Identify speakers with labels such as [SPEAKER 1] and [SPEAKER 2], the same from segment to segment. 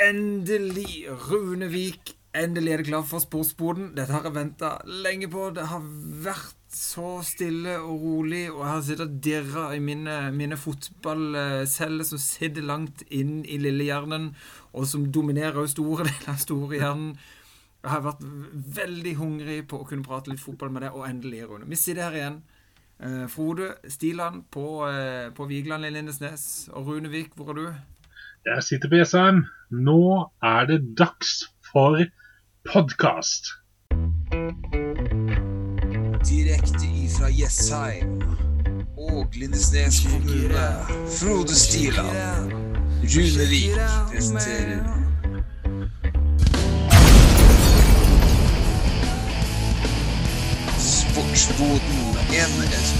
[SPEAKER 1] Endelig, Runevik. Endelig er det klart for sportsboden. Dette har jeg venta lenge på. Det har vært så stille og rolig, og jeg har sittet og dirra i mine, mine fotballceller som sitter langt inn i lillehjernen, og som dominerer store deler av storehjernen. Jeg har vært veldig hungrig på å kunne prate litt fotball med deg, og endelig, Rune. Vi sitter her igjen. Eh, Frode Stiland på, eh, på Vigeland i Lindesnes. Og Runevik, hvor er du?
[SPEAKER 2] Jeg sitter på Jessheim. Nå er det dags for podkast.
[SPEAKER 3] Direkte ifra Jessheim og Lindesnes kommune. Frode Stiland. Runevik presenterer Sportsboden, en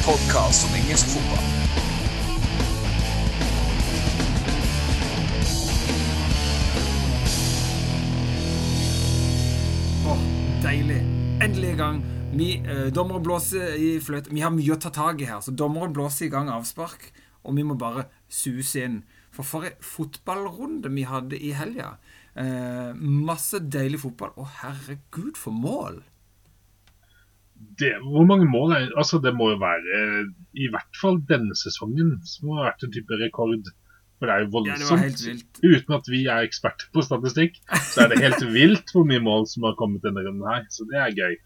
[SPEAKER 3] podkast om engelsk fotball.
[SPEAKER 1] Deilig. Endelig i gang. Vi, eh, dommeren blåser i fløyt. Vi har mye å ta tak i her, så dommeren blåser i gang avspark. Og vi må bare suse inn. For for en fotballrunde vi hadde i helga. Eh, masse deilig fotball. Å, herregud, for mål!
[SPEAKER 2] Det, hvor mange mål er Altså, det må jo være i hvert fall denne sesongen som har vært en type rekord. For det er jo
[SPEAKER 1] Ja,
[SPEAKER 2] voldsomt.
[SPEAKER 1] vilt.
[SPEAKER 2] Uten at vi er eksperter på statistikk, så er det helt vilt hvor mye mål som har kommet denne runden her. Så det er gøy.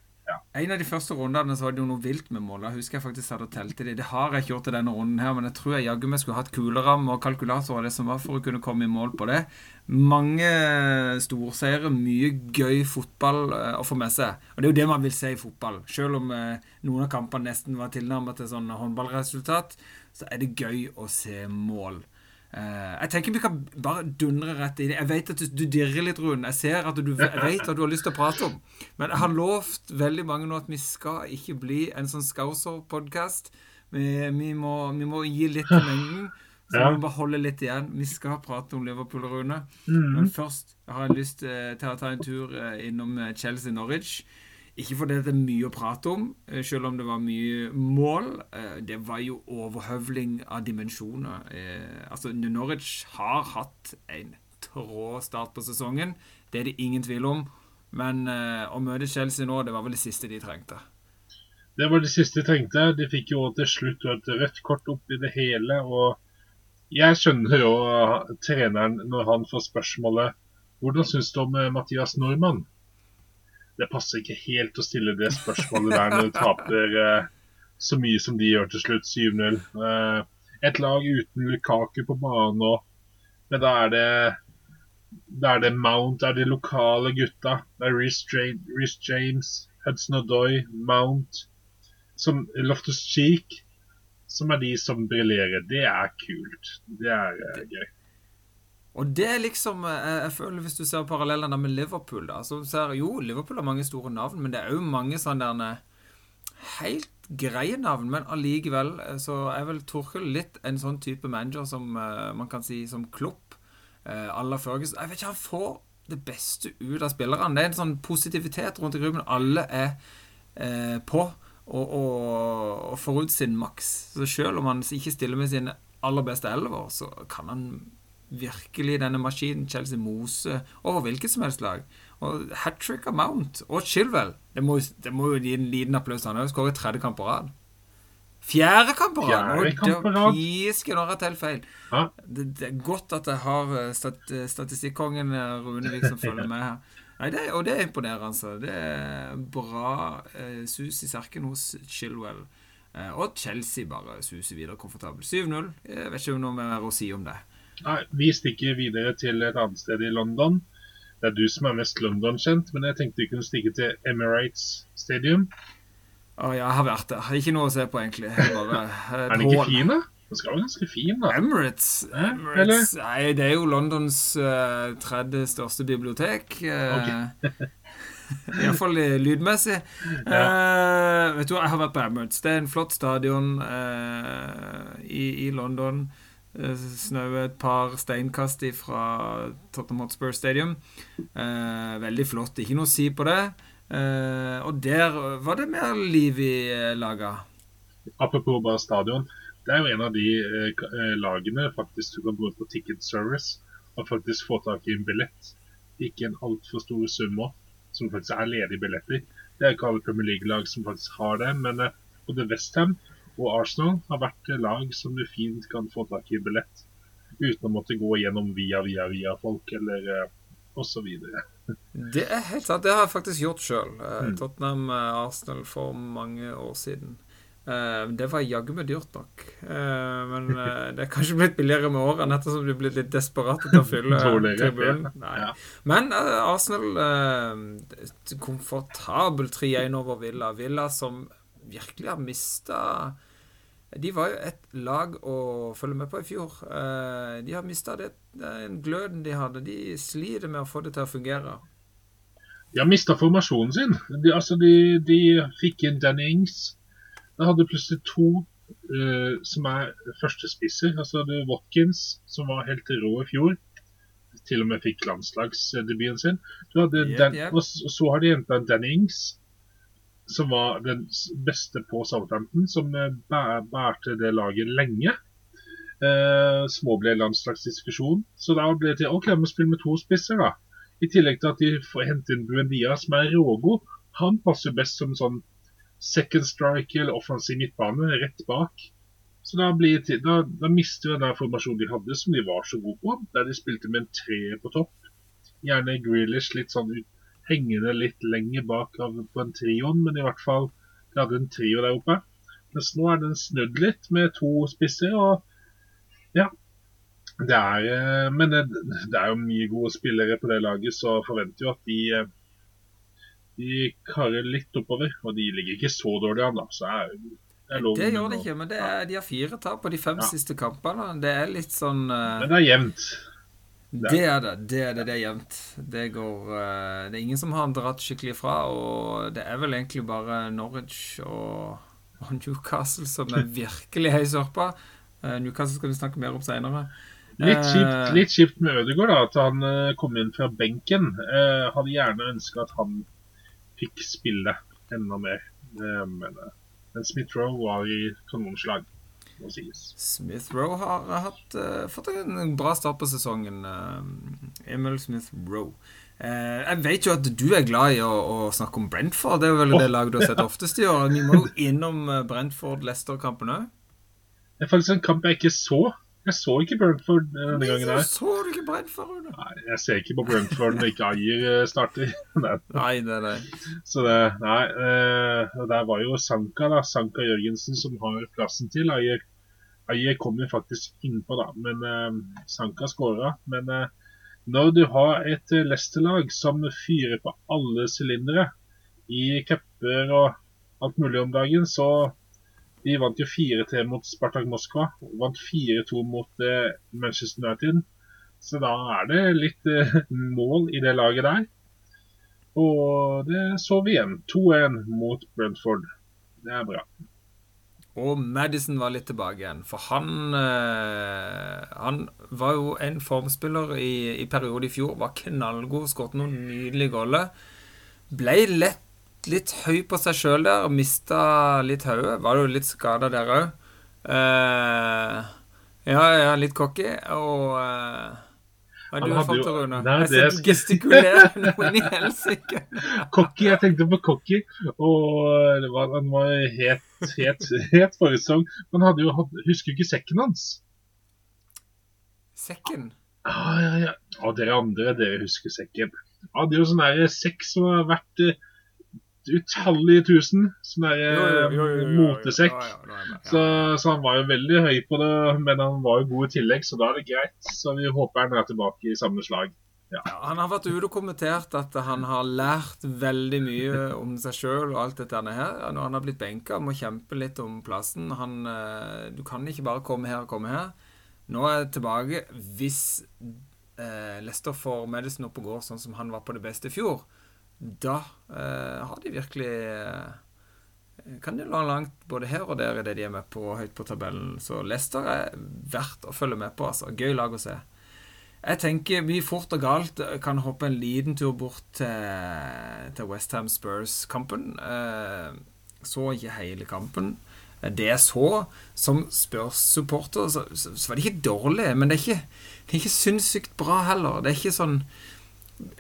[SPEAKER 1] En av de første rundene så var det jo noe vilt med måla. Husker jeg faktisk hadde telt i det. Det har jeg ikke gjort i denne runden her, men jeg tror jeg jaggu meg skulle hatt kuleramme og kalkulator og det som var for å kunne komme i mål på det. Mange storseiere, mye gøy fotball eh, å få med seg. Og det er jo det man vil se i fotball. Selv om eh, noen av kampene nesten var tilnærmet til sånn håndballresultat, så er det gøy å se mål. Eh, jeg tenker vi kan bare dundre rett i det. Jeg vet at du, du dirrer litt, Rune. Jeg ser at du jeg vet at du har lyst til å prate om. Men jeg har lovt veldig mange nå at vi skal ikke bli en sånn Scouser-podkast. Vi, vi, vi må gi litt til mengden. Så
[SPEAKER 2] Ja.
[SPEAKER 1] vi må bare holde litt igjen. Vi skal prate om Liverpool, Rune.
[SPEAKER 2] Mm.
[SPEAKER 1] Men først har jeg lyst eh, til å ta en tur eh, innom eh, Chelsea-Norwich. Ikke fordi det er mye å prate om, eh, selv om det var mye mål. Eh, Det var jo overhøvling av dimensjoner. Eh, Altså, Norwich har hatt en trå start på sesongen. Det er det ingen tvil om. Men å møte Chelsea nå, det var vel det siste de trengte.
[SPEAKER 2] Det var det siste de trengte. De fikk jo til slutt et rødt kort opp i det hele. Og jeg skjønner jo treneren når han får spørsmålet Hvordan syns du om Mathias Nordmann? Det passer ikke helt å stille det spørsmålet der når du taper eh, så mye som de gjør til slutt, 7-0. Eh, et lag uten Lukaku på banen nå. Men da er det da er det Mount, det er de lokale gutta. Det er Rhys James, Hudson Odoi, Mount som Loftus Cheek, som er de som briljerer. Det er kult. Det er uh, gøy.
[SPEAKER 1] Og det er liksom eh, Jeg føler Hvis du ser parallellene med Liverpool, da så ser Jo, Liverpool har mange store navn, men det er òg mange sånne der helt greie navn. Men allikevel eh, så er vel Torkel litt en sånn type manager som eh, man kan si som Klopp. Aller Førges. Jeg vet ikke, han får det beste ut av spillerne. Det er en sånn positivitet rundt i gruppen. Alle er eh, på og, og, og får ut sin maks. Så selv om han ikke stiller med sine aller beste elver, så kan han virkelig denne maskinen Chelsea mose over hvilket som helst lag. Og hat trick av Mount og Chilwell Det må, det må jo gi en liten applaus. Han har skåret tredje kamp på rad. Fjerde kamp på rad! Og pisken har jeg teller feil. Det, det er godt at jeg har eh, stat, statistikkongen eh, Runevik som følger med her. Nei, det, og det er imponerende. altså. Det er bra eh, sus i serken hos Chilwell. Eh, og Chelsea bare suser videre komfortabelt. 7-0. Jeg vet ikke om noe mer å si om det.
[SPEAKER 2] Nei, vi stikker videre til et annet sted i London. Det er du som er mest London-kjent, men jeg tenkte vi kunne stikke til Emirates Stadium.
[SPEAKER 1] Å, ja, jeg har vært der. Ikke noe å se på, egentlig. Bare, eh,
[SPEAKER 2] Er den ikke fin, da? Den skal være ganske fin, da.
[SPEAKER 1] Emirates, Emirates Nei, det er jo Londons uh, tredje største bibliotek. Uh, Iallfall lydmessig. Uh, vet du hva, Jeg har vært på Emirates. Det er en flott stadion uh, i, i London. Uh, Snaue et par steinkast fra Tottenham Hotspur Stadium. Eh, veldig flott. Ikke noe å si på det. Eh, og der var det mer liv i laga.
[SPEAKER 2] Apropos bare stadion. Det er jo en av de eh, eh, lagene faktisk du kan gå på ticket service og faktisk få tak i en billett. Ikke en altfor stor sum òg, som faktisk er ledige billetter. Det er ikke alle Premier League-lag som faktisk har det, men eh, både Westham og Arsenal har vært et lag som du fint kan få tak i billett uten å måtte gå gjennom via, via, via folk eller uh, osv.
[SPEAKER 1] Det er helt sant. Det har jeg faktisk gjort sjøl.
[SPEAKER 2] Mm.
[SPEAKER 1] Tottenham uh, Arsenal for mange år siden. Det var jaggu meg dyrt nok. Men det er kanskje blitt billigere med årene ettersom du er blitt litt desperat til å fylle tribunen.
[SPEAKER 2] ja.
[SPEAKER 1] Men Arsenal komfortabel 3-1 over Villa. Villa som virkelig har mista De var jo et lag å følge med på i fjor. Uh, de har mista den gløden de hadde. De sliter med å få det til å fungere.
[SPEAKER 2] De har mista formasjonen sin. De, altså de, de fikk inn Danny Ings. Da hadde plutselig to uh, som er førstespisser. Altså det er Watkins, som var helt rå i fjor. Til og med fikk landslagsdebuten sin. Hadde Dan,
[SPEAKER 1] jep.
[SPEAKER 2] Og så har de henta Danny Ings, som var den beste på Southampton. Som eh, bærte det laget lenge. Eh, små ble landslagsdiskusjon. Så da ble det til OK, vi spille med to spisser, da. I tillegg til at de får hente inn Buendia, som er rågod. Han passer best som sånn second strike eller offensiv midtbane rett bak. Så da, det, da, da mister vi den formasjonen de hadde, som de var så gode på. Der de spilte med en tre på topp. Gjerne Grealish litt sånn ut, hengende litt lenger bak av, på en trioen, men i hvert fall de hadde en trio der oppe. Mens nå er den snudd litt med to spisser, og ja. Det er, eh, men det, det er jo mye gode spillere på det laget, så forventer jo at de eh, de karer litt oppover, og de ligger ikke så dårlig an, da. Så er, det er
[SPEAKER 1] Det gjør de ikke, men det er, de har fire tap på de fem
[SPEAKER 2] Ja.
[SPEAKER 1] siste kampene. Det er litt sånn uh...
[SPEAKER 2] Men det er jevnt.
[SPEAKER 1] Det er det. Det er det. Det er jevnt. Det går eh, Det er ingen som har dratt skikkelig fra, og det er vel egentlig bare Norwich og, og Newcastle som er virkelig høy sørpa. Eh, Newcastle skal vi snakke mer om seinere.
[SPEAKER 2] Litt kjipt, litt kjipt med Ødegaard, da, at han eh, kom inn fra benken. Jeg hadde gjerne ønska at han fikk spille enda mer. Eh, men men Smith-Roe var i kanonslag, må sies.
[SPEAKER 1] Smith Rowe har hatt, uh, fått en bra start på sesongen. Uh, Emil Smith Rowe. Uh, jeg vet jo at du er glad i å, å snakke om Brentford. Det er vel vel det laget du har sett oftest i år. Vi må jo innom eh, Brentford-Leicester-kampen òg.
[SPEAKER 2] Det er faktisk en kamp jeg ikke så. Jeg så ikke Brentford denne gangen her.
[SPEAKER 1] Så du ikke Brentford,
[SPEAKER 2] Nei, jeg ser ikke på Brentford når ikke Ayer eh, starter. Nei.
[SPEAKER 1] Nei, nei.
[SPEAKER 2] Så det, nei, uh, der var jo Sanka da, Sanka Jørgensen som har plassen til. Ayer, Ayer kom jo faktisk innpå da, men uh, Sanka skåra. Men uh, når du har et eh, Leicester-lag som fyrer på alle sylindere i cuper og alt mulig om dagen, så de vant jo 4-3 mot Spartak Moskva. Vant 4-2 mot eh, Manchester United. Så da er det litt eh, mål i det laget der. Og det så vi igjen. 2-1 mot Brentford. Det er bra.
[SPEAKER 1] Og Madison var litt tilbake igjen. For han eh, Han var jo en formspiller i, i periode i fjor. Var knallgod, skåret noen nydelige goller. Ble lett litt høy på seg sjøl der. Mista litt hodet. Var jo litt skada der òg. ja, ja, litt cocky. Og uh, Hva du
[SPEAKER 2] har
[SPEAKER 1] fått
[SPEAKER 2] jo-
[SPEAKER 1] Rune?
[SPEAKER 2] Nei,
[SPEAKER 1] Jeg
[SPEAKER 2] det
[SPEAKER 1] ser du gestikulerer noen i helsike.
[SPEAKER 2] Cocky, jeg tenkte på Cocky. Og det var, han var helt, helt, helt forrige Men hadde jo hatt Husker du ikke sekken hans?
[SPEAKER 1] Sekken.
[SPEAKER 2] Ja, ja, ja. Og dere andre, dere husker sekken. Han hadde jo sånn sekk som har vært eh, utallige tusen. som eh, motesekk.
[SPEAKER 1] Ja, ja, er. Ja.
[SPEAKER 2] Så, så han var jo veldig høy på det, men han var jo god i tillegg, så da er det greit. Så vi håper han er tilbake i samme slag.
[SPEAKER 1] Ja, han har vært ute og kommentert at han har lært veldig mye om seg sjøl og alt dette her. Når han har blitt benka, må kjempe litt om plassen. Han, eh, du kan ikke bare komme her og komme her. Nå er jeg tilbake. Hvis eh, Lester får Madison opp og går sånn som han var på det beste i fjor, da eh, har de virkelig eh, kan de la langt både her og der i det de er med på, høyt på tabellen. Så Leicester er verdt å følge med på. altså. Gøy lag å se. Jeg tenker vi fort og galt kan hoppe en liten tur bort til, til Westham Spurs-kampen. Eh, så ikke hele kampen. Det jeg så som Spurs-supporter, så, så, var det ikke dårlig. Men det er ikke, det ikke sinnssykt bra heller. Det er ikke sånn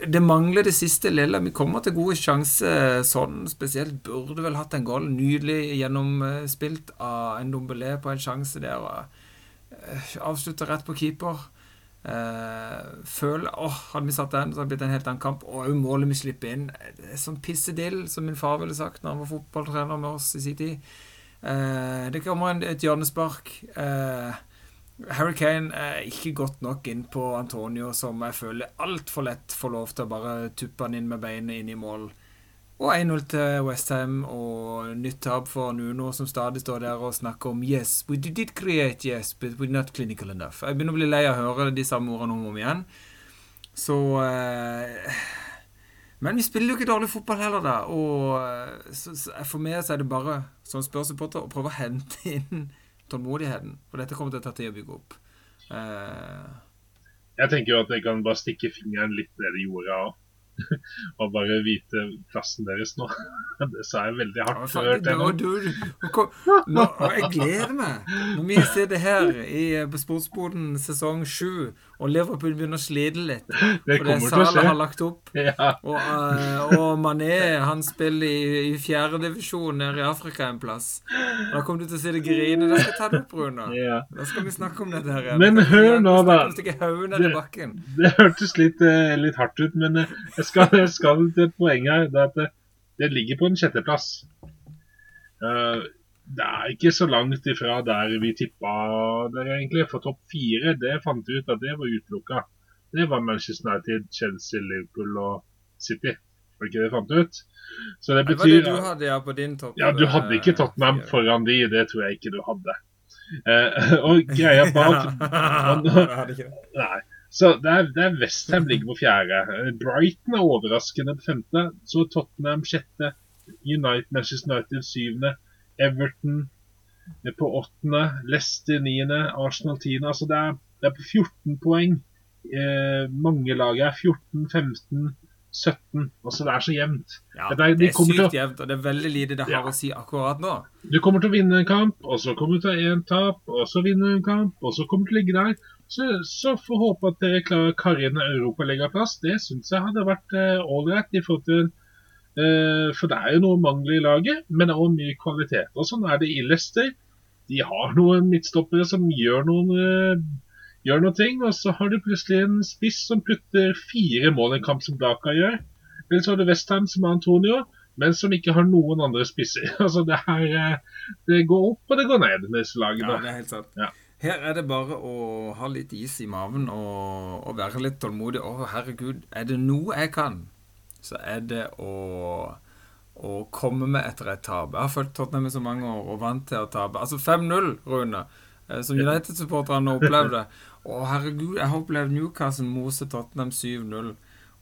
[SPEAKER 1] det mangler det siste lille. Vi kommer til gode sjanser sånn. Spesielt burde vel hatt en goal. Nydelig gjennomspilt av en Dombelé på en sjanse der. Og avslutter rett på keeper. Uh, føler åh, Hadde vi satt den, så hadde det blitt en helt annen kamp. Og òg målet vi slipper inn. Det er sånn pissedill, som min far ville sagt når han var fotballtrener med oss i sin tid. Uh, det kommer et hjørnespark. Uh, Harry Kane er ikke godt nok inn på Antonio, som jeg føler altfor lett får lov til å bare tuppe han inn med beinet inn i mål. Og 1-0 til Westham og nytt tap for Nuno, som stadig står der og snakker om Yes, we did create, yes, but we're not clinical enough. Jeg begynner å bli lei av å høre de samme ordene om og om igjen. Så eh, Men vi spiller jo ikke dårlig fotball heller, da. Og eh, så, så, for meg så er det bare, som spørsupporter, å prøve å hente inn tålmodigheten. For dette kommer til å ta tid å bygge opp. Uh...
[SPEAKER 2] Jeg tenker jo at jeg kan bare stikke fingeren litt ned i jorda og, og bare vite plassen deres nå. Det sa jeg veldig hardt.
[SPEAKER 1] Ja,
[SPEAKER 2] hørte jeg nå.
[SPEAKER 1] du, nå, jeg gleder meg når vi ser det her i, på Sportsboden sesong sju, og Liverpool begynner å slite litt.
[SPEAKER 2] Det
[SPEAKER 1] For det Salah har lagt opp.
[SPEAKER 2] Ja.
[SPEAKER 1] Og, uh, og Mané han spiller i, i fjerdedivisjon nede i Afrika en plass. Da kommer du til å si det grine. Da skal jeg ta det opp, Runa.
[SPEAKER 2] Ja.
[SPEAKER 1] Da skal vi snakke om dette her.
[SPEAKER 2] Men hør nå, da.
[SPEAKER 1] Vi
[SPEAKER 2] Det- Det hørtes litt, uh, litt hardt ut, men uh, jeg skal, jeg skal til poenget her. Det, at det, det ligger på en sjetteplass. Eh, det er ikke så langt ifra der vi tippa dere, egentlig. For topp fire, det fant vi ut at det var utelukka. Det var Manchester United, Chelsea, Liverpool og City. Var ikke det fant ut? Så det
[SPEAKER 1] Det var det du hadde ja, på din topp.
[SPEAKER 2] Ja, du hadde ikke
[SPEAKER 1] eh,
[SPEAKER 2] Tottenham foran de, det tror jeg ikke du hadde. Eh, og greia bak. Nei. Så det er, det er Westham ligger på fjerde. Eh, Brighton er overraskende på femte. Så Tottenham sjette. United, Manchester United syvende. Everton er på åttende. Leicester niende. Arsenal tiende. Altså det er, det er på 14 poeng. Eh, mange lag er 14, 15, 17. Altså det er så jevnt.
[SPEAKER 1] Ja,
[SPEAKER 2] Det er- de
[SPEAKER 1] det er sykt å, jevnt, og det er veldig lite det har
[SPEAKER 2] Ja.
[SPEAKER 1] å si akkurat nå.
[SPEAKER 2] Du kommer til å vinne en kamp, og så kommer du til å ta én tap, og så vinner du en kamp, og så kommer du til å ligge der. Så, så får håpe at dere klarer å karre inn europaligaplass. Det syns jeg hadde vært ålreit. i forhold til eh, For det er jo noe mangler i laget, men det er også mye kvalitet. Og sånn er det i Leicester. De har noen midtstoppere som gjør noen eh, gjør noe ting, og så har du plutselig en spiss som putter fire mål i en kamp som Daka gjør. Eller så har du Westham som har Antonio, men som ikke har noen andre spisser. Altså det her eh, Det går opp og det går ned med disse
[SPEAKER 1] Ja, det er helt sant.
[SPEAKER 2] Ja.
[SPEAKER 1] Her er det bare å ha litt is i maven og, og være litt tålmodig. Å, herregud, er det noe jeg kan, så er det å, å komme med etter et tap. Jeg har fulgt Tottenham i så mange år og vant til å tape. Altså 5-0, Rune. eh, Som United-supporterne opplevde. Å, herregud, jeg har opplevd Newcastle mose Tottenham 7-0.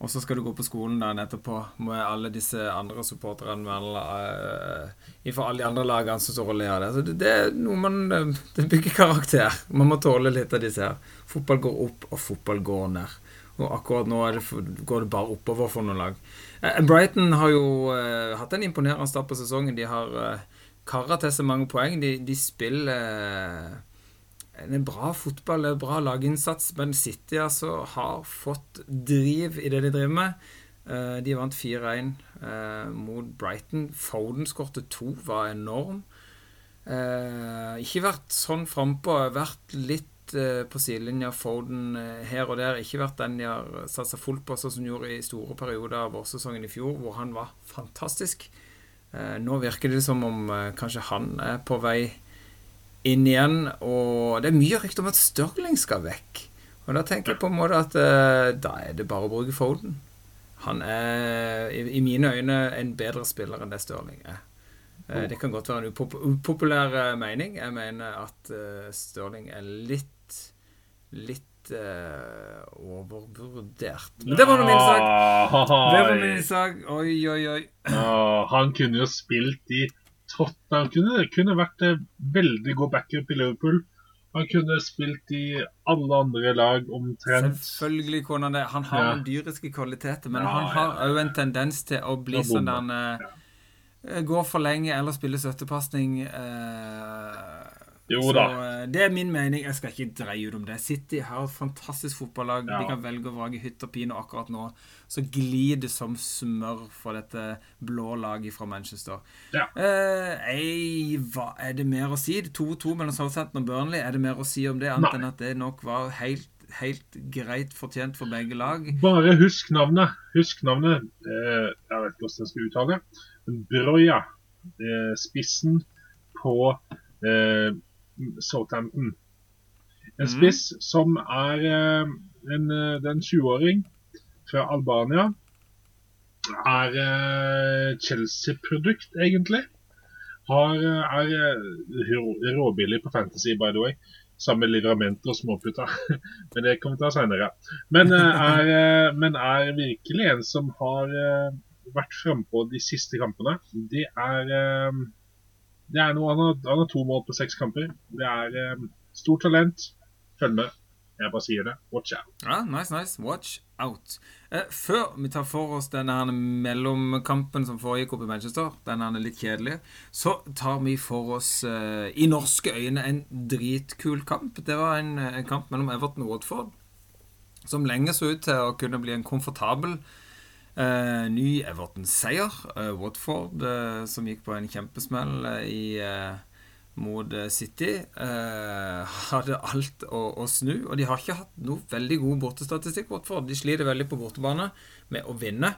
[SPEAKER 1] Og så skal du gå på skolen dagen etterpå med alle disse andre supporterne uh, eh, fra alle de andre lagene som står og ler av det. Så det, det er noe man eh, Det bygger karakter. Man må tåle litt av disse her. Fotball går opp, og fotball går ned. Og akkurat nå det går det bare oppover for noen lag. Eh, Brighton har jo eh, hatt en imponerende start på sesongen. De har eh, kara til seg mange poeng. De, de spiller eh, en bra fotball, en bra laginnsats, men City altså har fått driv i det de driver med. Eh, De vant 4-1 eh, mot Brighton. Foden skårte to, var enorm. Eh, ikke vært sånn frampå, vært litt eh, på sidelinja. Foden eh, her og der. Ikke vært den de har satsa fullt på, sånn som de gjorde i store perioder av vårsesongen i fjor, hvor han var fantastisk. Eh, nå virker det som om kanskje han er på vei inn igjen, og det er mye rykter om at Stirling skal vekk. Og da tenker jeg på en måte at da er det bare å bruke Foden. Han er i, mine øyne en bedre spiller enn det Stirling er. Det kan godt være en upopulær mening. Jeg mener at Stirling er litt litt eh, overvurdert. Men det var nå min sak. Det var min sak. Oi, oi, oi.
[SPEAKER 2] Ah, han kunne jo spilt i Tottenham. Kunne, kunne vært en veldig god backup i Liverpool. Han kunne spilt i alle andre lag omtrent.
[SPEAKER 1] Selvfølgelig kunne han det. Han har
[SPEAKER 2] Ja.
[SPEAKER 1] dyriske kvaliteter, men
[SPEAKER 2] Ja,
[SPEAKER 1] han har òg en tendens til å bli
[SPEAKER 2] Ja,
[SPEAKER 1] sånn der eh, går for lenge eller spiller støttepasning. Eh,
[SPEAKER 2] Jo da.
[SPEAKER 1] Så det er min mening. Jeg skal ikke dreie ut om det. City har et fantastisk fotballag.
[SPEAKER 2] Ja.
[SPEAKER 1] De kan velge å vrake hytt og pine, akkurat nå så glir det som smør for dette blå laget fra Manchester.
[SPEAKER 2] Ja.
[SPEAKER 1] Eh, ei, hva er det mer å si? 2-2 mellom Southampton og Burnley. Er det mer å si om det, annet enn at det nok var helt, helt greit fortjent for begge lag?
[SPEAKER 2] Bare husk navnet. Husk navnet. Eh, jeg vet ikke hvordan jeg skal uttale det. Broya. Eh, spissen på eh, Southampton. En
[SPEAKER 1] spiss
[SPEAKER 2] spiss som er eh, en, eh, er en 20-åring fra Albania. Er eh, Chelsea-produkt, egentlig. Har, er råbillig på Fantasy, by the way. Sammen med livramenter og småputta. Men det kommer vi til seinere. Men, er, men er virkelig en som har vært frampå de siste kampene. Det er, er noe, han, har, han har to mål på seks kamper. Det er um, stort talent. Følg med. Jeg bare sier det. Watch out.
[SPEAKER 1] Ja, nice, nice. Watch out. Eh, før vi tar for oss denne her mellomkampen som foregikk oppe i Manchester, denne her er litt kjedelig, så tar vi for oss eh, i norske øyne en dritkul kamp. Det var en, en kamp mellom Everton og Watford som lenge så ut til å kunne bli en komfortabel eh, ny Everton-seier. Eh, Watford, eh, som gikk på en kjempesmell i mot City, eh, hadde alt å, å snu. Og de har ikke hatt noe veldig god bortestatistikk, Watford. De sliter veldig på bortebane med å vinne.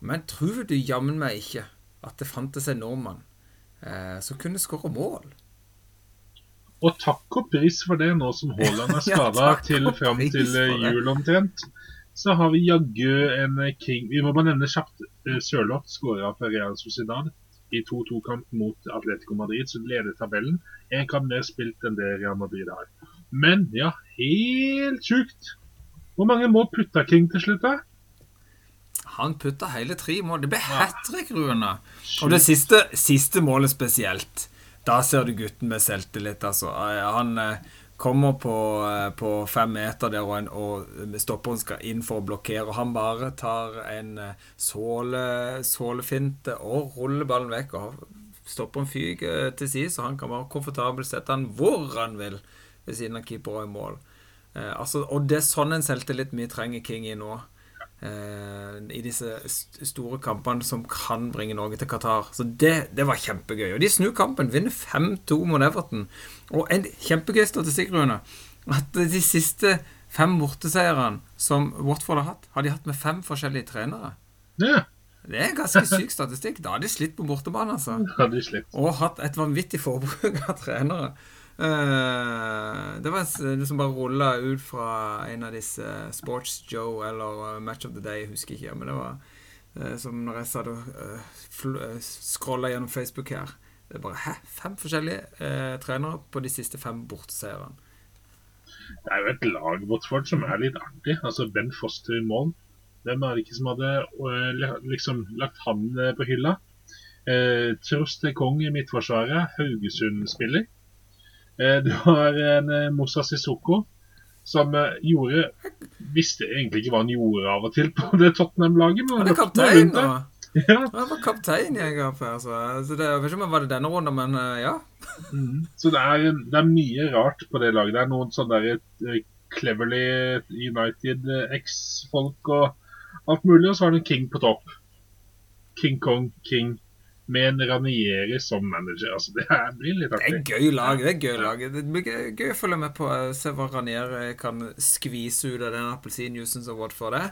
[SPEAKER 1] Men tror du jammen meg ikke at det fantes en nordmann eh, som kunne skåre mål?
[SPEAKER 2] Og takk og pris for det, nå som Haaland er skada
[SPEAKER 1] ja,
[SPEAKER 2] til fram til jul omtrent. Så har vi jaggu en king Vi må bare nevne kjapt. eh, Sørloth skåra for Real Sociedad i 2-2-kamp mot Atletico Madrid, som leder tabellen. En kamp mer spilt enn det Real Madrid har. Men ja, helt sjukt! Hvor mange mål putta King til slutt, da?
[SPEAKER 1] Han putta hele tre mål. Det ble
[SPEAKER 2] Ja.
[SPEAKER 1] hat trick, Rune. Og det siste, siste målet spesielt. Da ser du gutten med selvtillit, altså. Han eh, kommer på, eh, på fem meter der, og, og stopperen skal inn for å blokkere. Og han bare tar en eh, såle, sålefinte og ruller ballen vekk. Og stopperen fyker til side, så han kan bare komfortabelt sette han hvor han vil ved siden av keeper og i mål. Eh, altså, og det er sånn en selvtillit vi trenger King i nå. Eh, I disse st store kampene som kan bringe Norge til Qatar. Så det, det var kjempegøy. Og de snur kampen, vinner 5-2 mot Everton. Og en kjempegøy statistikk, Rune. At de siste fem borteseierne som Watford har hatt, har de hatt med fem forskjellige trenere.
[SPEAKER 2] Ja,
[SPEAKER 1] Det er en ganske syk statistikk. Da har de slitt på bortebane, altså og hatt et vanvittig forbruk av trenere. Eh, det var en s- liksom bare rulla ut fra en av disse eh, Sports Joe eller eh, Match of the Day, jeg husker ikke. Men det var uh, som når jeg satt og uh, scrolla gjennom Facebook her. Det er bare Hæ? Fem forskjellige trenere på de siste fem borteseierne.
[SPEAKER 2] Det er jo et lag Watford som er litt artig. Altså Ben Foster i mål. Hvem er det ikke som hadde liksom lagt han på hylla? Eh, Trost Kong i midtforsvaret, Haugesund-spiller. Eh, du har en eh, Moussa Sissoko som eh, gjorde Visste egentlig ikke hva han gjorde av og til på det Tottenham-laget. men
[SPEAKER 1] Han er kaptein nå.
[SPEAKER 2] Ja.
[SPEAKER 1] Han var kaptein i en kamp her, så, så det, jeg vet ikke om det var det denne runden, men ja. ja.
[SPEAKER 2] Så det er, det er mye rart på det laget. Det er noen sånne der, Cleverly United X-folk og alt mulig. Og så har du King på topp. King Kong King med en Ranieri som manager. Altså, det her blir litt
[SPEAKER 1] Det er
[SPEAKER 2] artig.
[SPEAKER 1] gøy lag. Det er gøy lag. Det blir gøy, gøy å følge med på. eh, Se hva Ranieri kan skvise ut av den appelsinjuicen som Watford det.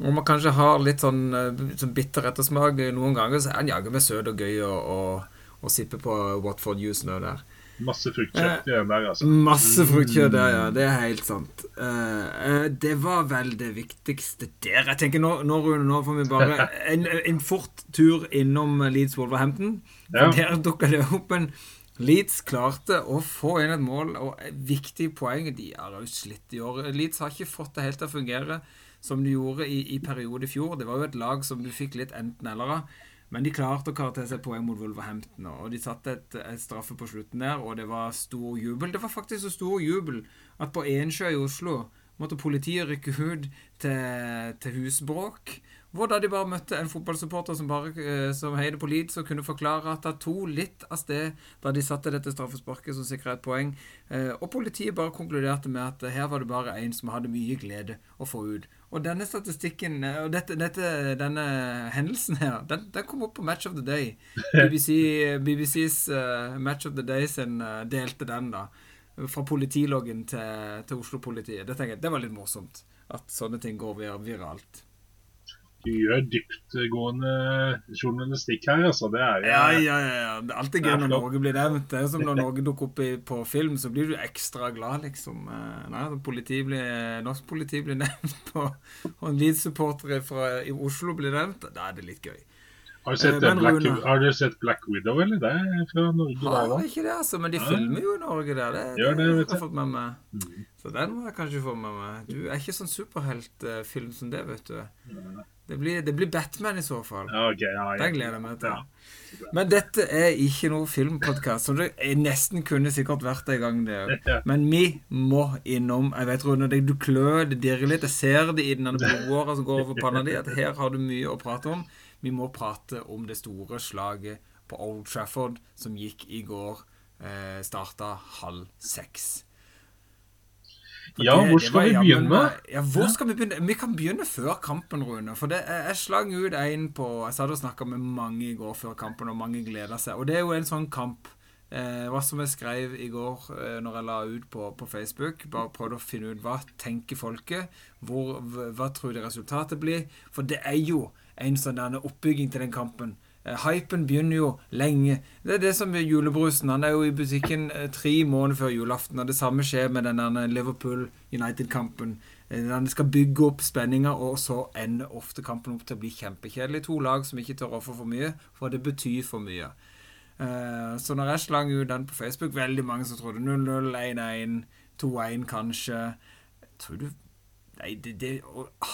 [SPEAKER 1] Og man kanskje har litt sånn, eh, sånn bitter ettersmak noen ganger, så er han jaggu meg søt og gøy å sippe på Watford-juicen òg der.
[SPEAKER 2] Masse fruktkjøtt igjen den der, altså.
[SPEAKER 1] Masse fruktkjøtt der, ja. Det er helt sant. Eh, eh, det var vel det viktigste der. Jeg tenker Nå, nå Rune, nå får vi bare en, en fort tur innom Leeds Wolverhampton.
[SPEAKER 2] Ja.
[SPEAKER 1] Der dukka det opp en Leeds klarte å få inn et mål og et viktig poeng. De har jo slitt i år. Leeds har ikke fått det helt til å fungere som de gjorde i, i periode i fjor. Det var jo et lag som du fikk litt enten-eller av. Men de klarte å karaktere seg poeng mot Wolverhampton. Og de satte et, et straffe på slutten der, og det var stor jubel. Det var faktisk så stor jubel at på Ensjø i Oslo måtte politiet rykke ut til, til husbråk. Hvor da de bare møtte en fotballsupporter som bare eh, som heide på Leeds og kunne forklare at det tok litt av sted da de satte dette straffesparket som sikra et poeng. Eh, og politiet bare konkluderte med at her var det bare en som hadde mye glede å få ut. Og denne statistikken, eh, og dette, dette, denne hendelsen her, den, den, kom opp på Match of the Day. BBC, BBCs uh, Match of the Day sin uh, delte den, da. Fra politiloggen til, til Oslo-politiet. Det, det var litt morsomt. At sånne ting går viralt
[SPEAKER 2] du gjør dyptgående journalistikk her, altså. Det er jo
[SPEAKER 1] ja, ja, ja. Det er alltid gøy når Norge blir nevnt. Det er som når Norge dukker opp i, på film, så blir du ekstra glad, liksom. Eh, nei, politi blir, Norsk politi blir nevnt på, og en Leeds-supporter fra Oslo blir nevnt. Da er det litt gøy.
[SPEAKER 2] Har du sett, eh, Black, Rune, har du sett Black Widow, eller? Det er fra Norge?
[SPEAKER 1] Har ikke det, altså. Men de ja. filmer jo i Norge der. Det,
[SPEAKER 2] Gjør det, vet
[SPEAKER 1] jeg. Fått med meg. Mm. Så den må jeg kanskje få med meg. Du er ikke sånn superheltfilm som det, vet du. Ja. Det blir, det blir, Batman i så fall.
[SPEAKER 2] Okay, ja, ja.
[SPEAKER 1] Den gleder jeg meg til. Ja. Men dette er ikke noe filmpodkast, som det nesten kunne sikkert vært en gang. det Men vi må innom Jeg vet, Rune, du klør, det dirrer litt. Jeg ser det i den blodåra som går over panna di, at her har du mye å prate om. Vi må prate om det store slaget på Old Trafford som gikk i går. Eh, starta halv seks.
[SPEAKER 2] ja, hvor skal vi begynne?
[SPEAKER 1] Ja, hvor skal Vi begynne? Vi kan begynne før kampen, Rune. For det, jeg slang ut en på Jeg satt og snakka med mange i går før kampen, og mange gleda seg. Og det er jo en sånn kamp eh, Hva som jeg skrev i går eh, når jeg la ut på, på, Facebook. Bare prøvde å finne ut hva tenker folket. Hvor, hva tror de resultatet blir? For det er jo en sånn oppbygging til den kampen. Uh, hypen begynner jo lenge. Det er det som er julebrusen. Han er jo i butikken uh, tre måneder før julaften. Og det samme skjer med den Liverpool United-kampen. Uh, den skal bygge opp spenninga, og så ender ofte kampen opp til å bli kjempekjedelig. To lag som ikke tør å ofre for mye, for det betyr for mye. så når jeg slang ut den på Facebook, veldig mange som trodde 0-0, 1-1, 2-1 kanskje. Tror du Nei, det, det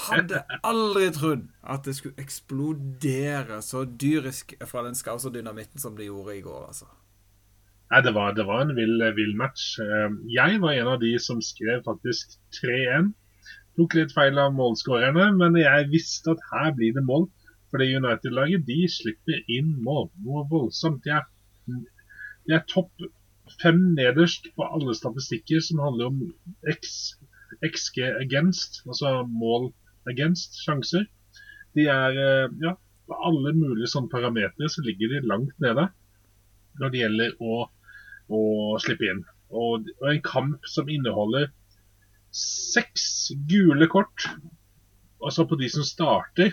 [SPEAKER 1] hadde aldri trodd at det skulle eksplodere så dyrisk fra den skauserdynamitten som det gjorde i går, altså.
[SPEAKER 2] Nei, det var, det var en vill, vill, match. Eh, jeg var en av de som skrev faktisk 3-1. Tok litt feil av målskårerne, men jeg visste at her blir det mål. For det United-laget de slipper inn mål. Noe voldsomt. De er, de er topp fem nederst på alle statistikker som handler om X XG against, altså mål against, sjanser. De er eh, ja, på alle mulige sånne parametere så ligger de langt nede når det gjelder å, å slippe inn. Og, og, en kamp som inneholder seks gule kort, altså på de som starter,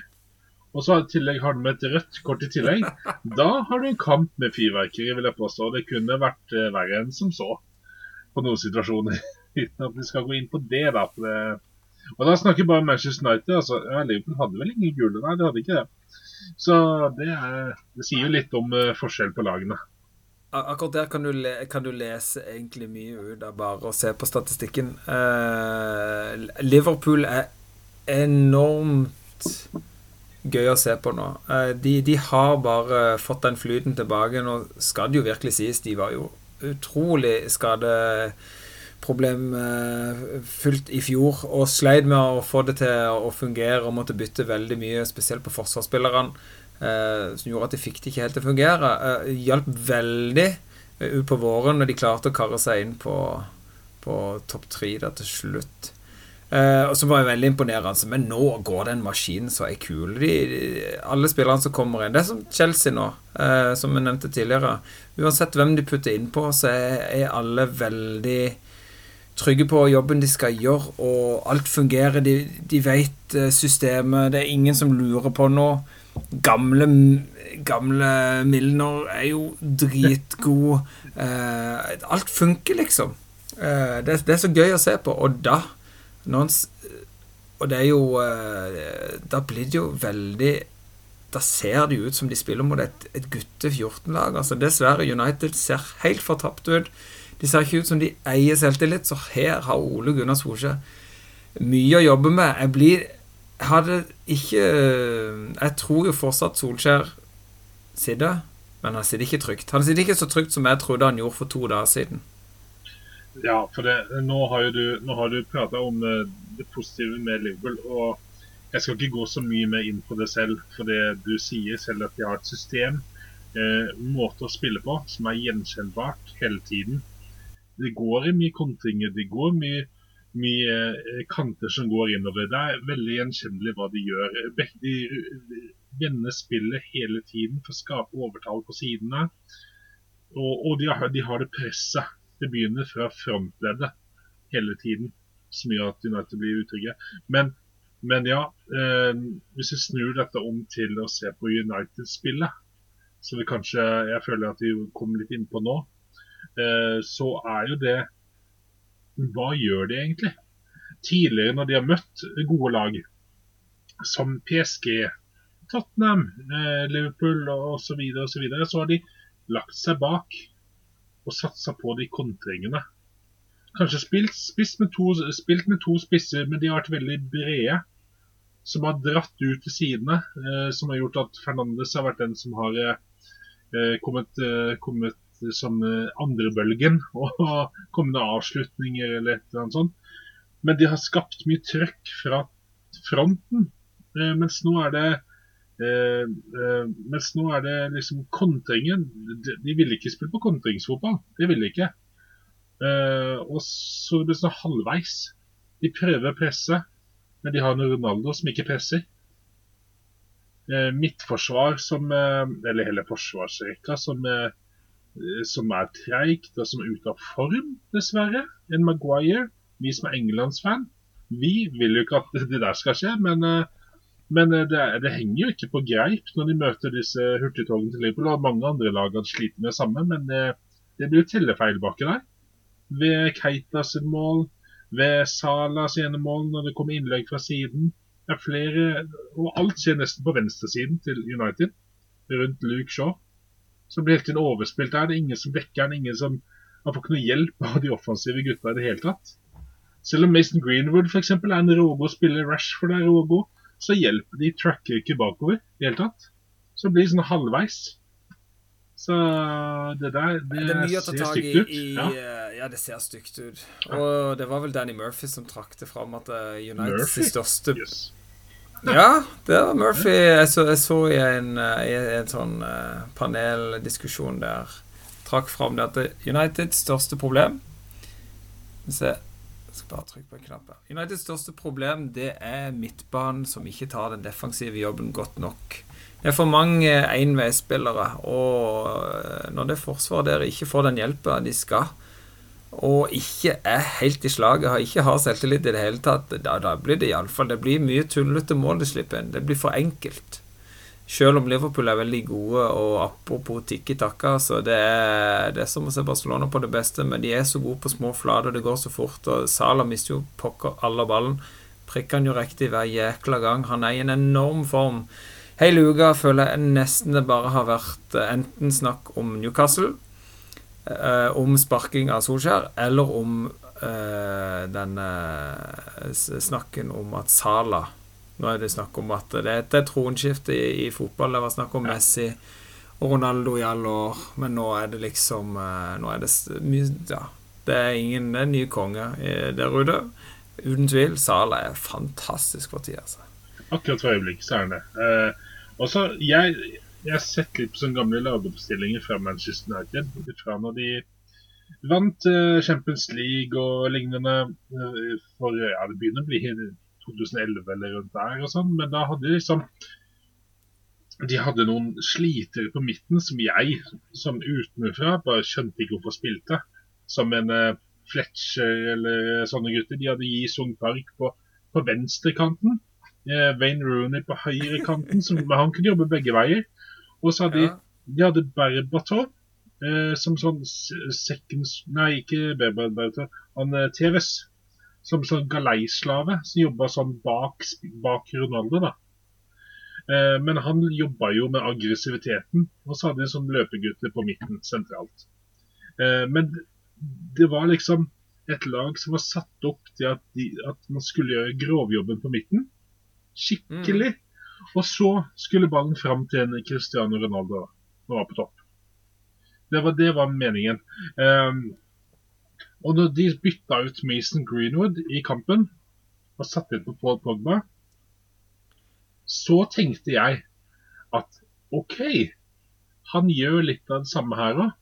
[SPEAKER 2] og så i tillegg har du med et rødt kort i tillegg, da har du en kamp med fyrverkeri, vil jeg påstå. Det kunne vært uh, verre enn som så på noen situasjoner uten at vi skal gå inn på det. da. Det, og da snakker jeg bare Manchester United. altså, ja, Liverpool hadde vel ingen gule, nei, det hadde ikke det. Så det, er, det sier jo litt om uh, forskjell på lagene.
[SPEAKER 1] Akkurat der kan du, le, kan du, lese egentlig mye ut av bare å se på statistikken. Uh, Liverpool er enormt gøy å se på nå. Uh, de, de, har bare fått den flyten tilbake. Nå skal det jo virkelig sies, de var jo utrolig skade problemfylt i fjor og sleit med å få det til å fungere og måtte bytte veldig mye, spesielt på forsvarsspillerne, eh, som gjorde at de fikk det ikke helt til å fungere. Eh, hjalp veldig eh, ut på våren når de klarte å karre seg inn på, på topp tre til slutt. Og så var jeg veldig imponerende. Men nå går den maskinen så er kul. De, de, alle spillerne som kommer inn. Det er som Chelsea nå, uh, som vi nevnte tidligere. Uansett hvem de putter innpå, så er, er alle veldig trygge på jobben de skal gjøre, og alt fungerer. De, de vet eh, systemet. Det er ingen som lurer på noe. Gamle, gamle Milner er jo dritgod. Eh, alt funker, liksom. Eh, det, det, er så gøy å se på. Og da han, Og det er jo eh, Da blir det jo veldig Da ser det jo ut som de spiller mot et, et gutte 14-lag. Altså, dessverre, United ser helt fortapt ut. De ser ikke ut som de eier selvtillit, så her har Ole Gunnar Solskjær mye å jobbe med. Jeg blir Hadde ikke Jeg tror jo fortsatt Solskjær sitter, men han sitter ikke trygt. Han sitter ikke så trygt som jeg trodde han gjorde for to dager siden.
[SPEAKER 2] Ja, for det, nå har jo du, nå du prata om eh, det positive med Liverpool. og Jeg skal ikke gå så mye mer inn på det selv, for det du sier selv at de har et system, eh, måte å spille på, som er gjenkjennbart hele tiden. Det går mye kontringer, det går mye, mye eh, kanter som går innover. Det er veldig gjenkjennelig hva de gjør. De vender spillet hele tiden for å skape overtall på sidene. Og, og de, har, de har det presset. Det begynner fra frontleddet hele tiden, som gjør at United blir utrygge. Men, men ja, eh, hvis vi snur dette om til å se på United-spillet, som vi kanskje jeg føler at vi kommer litt inn på nå, så er jo det Hva gjør de egentlig? Tidligere når de har møtt gode lag, som PSG, Tottenham, eh, Liverpool og så og så videre, så har de lagt seg bak og satsa på de kontringene. Kanskje spilt, med to, spilt, med to, spisser, men de har vært veldig brede. Som har dratt ut til sidene. Eh, som har gjort at Fernandes har vært den som har eh, kommet, eh, som eh, andrebølgen. Og kommende avslutninger eller et eller annet sånt. Men de har skapt mye trøkk fra fronten. Eh, mens nå er det Eh, mens nå er det liksom kontringen De, de ville ikke spille på kontringsfotball. Det ville de ikke. Og så blir det sånn halvveis. De prøver å presse, men de har en Ronaldo som ikke presser. Midtforsvar som Eller hele forsvarsrekka som, som er treigt og som er ute av form, dessverre. En Maguire. Vi som er Englandsfan, vi vil jo ikke at det der skal skje, men eh, men eh, det, det, henger jo ikke på greip når de møter disse hurtigtogene til Liverpool. Og mange andre lag har slitt med det samme, men det, eh, blir jo tellefeil baki der. Ved Keita sin mål, ved Salas ene mål når det kommer innlegg fra siden. Det er flere, og alt skjer nesten på venstresiden til United, rundt Luke Shaw. Så blir hele tiden overspilt der. Det er ingen som dekker den, ingen som Han får ikke noe hjelp av de offensive gutta i det hele tatt. Selv om Mason Greenwood f.eks. er en rågod spiller, Rashford er rågod, så hjelper de tracker ikke bakover i det hele tatt. Så det blir sånn halvveis. Så det der, det,
[SPEAKER 1] det er mye å ta tak i, i
[SPEAKER 2] Ja.
[SPEAKER 1] eh, ja, det ser stygt ut. Og det var vel Danny Murphy som trakk det fram at United Uniteds største
[SPEAKER 2] Yes.
[SPEAKER 1] Ja, det var Murphy. Jeg så, jeg så i en, eh, i en sånn eh, paneldiskusjon der trakk fram det at Uniteds største problem se Jeg skal bare trykke på en knapp her. Uniteds største problem det er midtbanen som ikke tar den defensive jobben godt nok. Det er for mange enveisspillere, og eh, når det forsvaret der ikke får den hjelpa de skal, og ikke er helt i slaget, har ikke har selvtillit i det hele tatt, da, da blir det iallfall Det blir mye tullete mål de slipper inn. Det blir for enkelt. Selv om Liverpool er veldig gode, og apropos tikki takka, så det er, det er som å se Barcelona på det beste, men de er så gode på små flater, det går så fort, og Salah mister jo pokker alle ballen. Prikker han jo riktig hver jækla gang. Han er i en enorm form. Hele uka føler jeg nesten det bare har vært eh, enten snakk om Newcastle, eh, om sparking av Solskjær, eller om eh, den eh, snakken om at Sala Nå er det snakk om at det er et tronskifte i, i fotball. Det var snakk om Messi og Ronaldo i alle år, men nå er det liksom eh, Nå er det mye Ja. Det er ingen det er nye ny konge eh, der ute. Uten tvil. Sala er fantastisk for tida, altså.
[SPEAKER 2] Akkurat for øyeblikket så er han det. Eh, også, jeg, jeg har sett litt på sånne gamle lagoppstillinger fra Manchester United. Fra når de vant eh, Champions League og lignende eh, for ja, det begynner å bli 2011 eller rundt der og sånn, men da hadde de liksom de hadde noen slitere på midten som jeg, som utenfra, bare skjønte ikke hvorfor spilte. Som en eh, Fletcher eller sånne gutter. De hadde Yi Sung Park på, på venstrekanten. Wayne Rooney på høyrekanten, han kunne jobbe begge veier. Og så hadde de, de hadde Berbatov eh, som sånn seconds Nei, ikke Berbatov. Han eh, Tevez. Som sånn galeislave som jobba sånn bak, bak Ronaldo, da. Eh, Men han jobba jo med aggressiviteten, og så hadde de sånn løpegutter på midten sentralt. Eh, Men det var liksom et lag som var satt opp til at, de, at man skulle gjøre grovjobben på midten. Skikkelig. Og så skulle ballen fram til en Cristiano Ronaldo, som var på topp. Det var, det var meningen. Um, og når de bytta ut Mason Greenwood i kampen, og satte inn på Paul Pogba, så tenkte jeg at OK, han gjør litt av det samme her òg.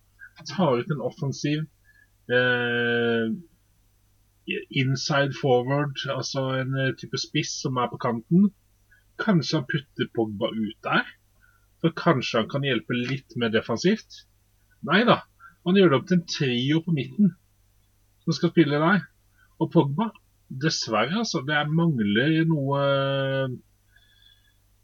[SPEAKER 2] Tar ut en offensiv eh, inside forward, altså en eh, type spiss som er på kanten. Kanskje han putter Pogba ut der? For kanskje han kan hjelpe litt mer defensivt? Nei da, han gjør det opp til en trio på midten som skal spille der. Og Pogba, dessverre, altså, det mangler noe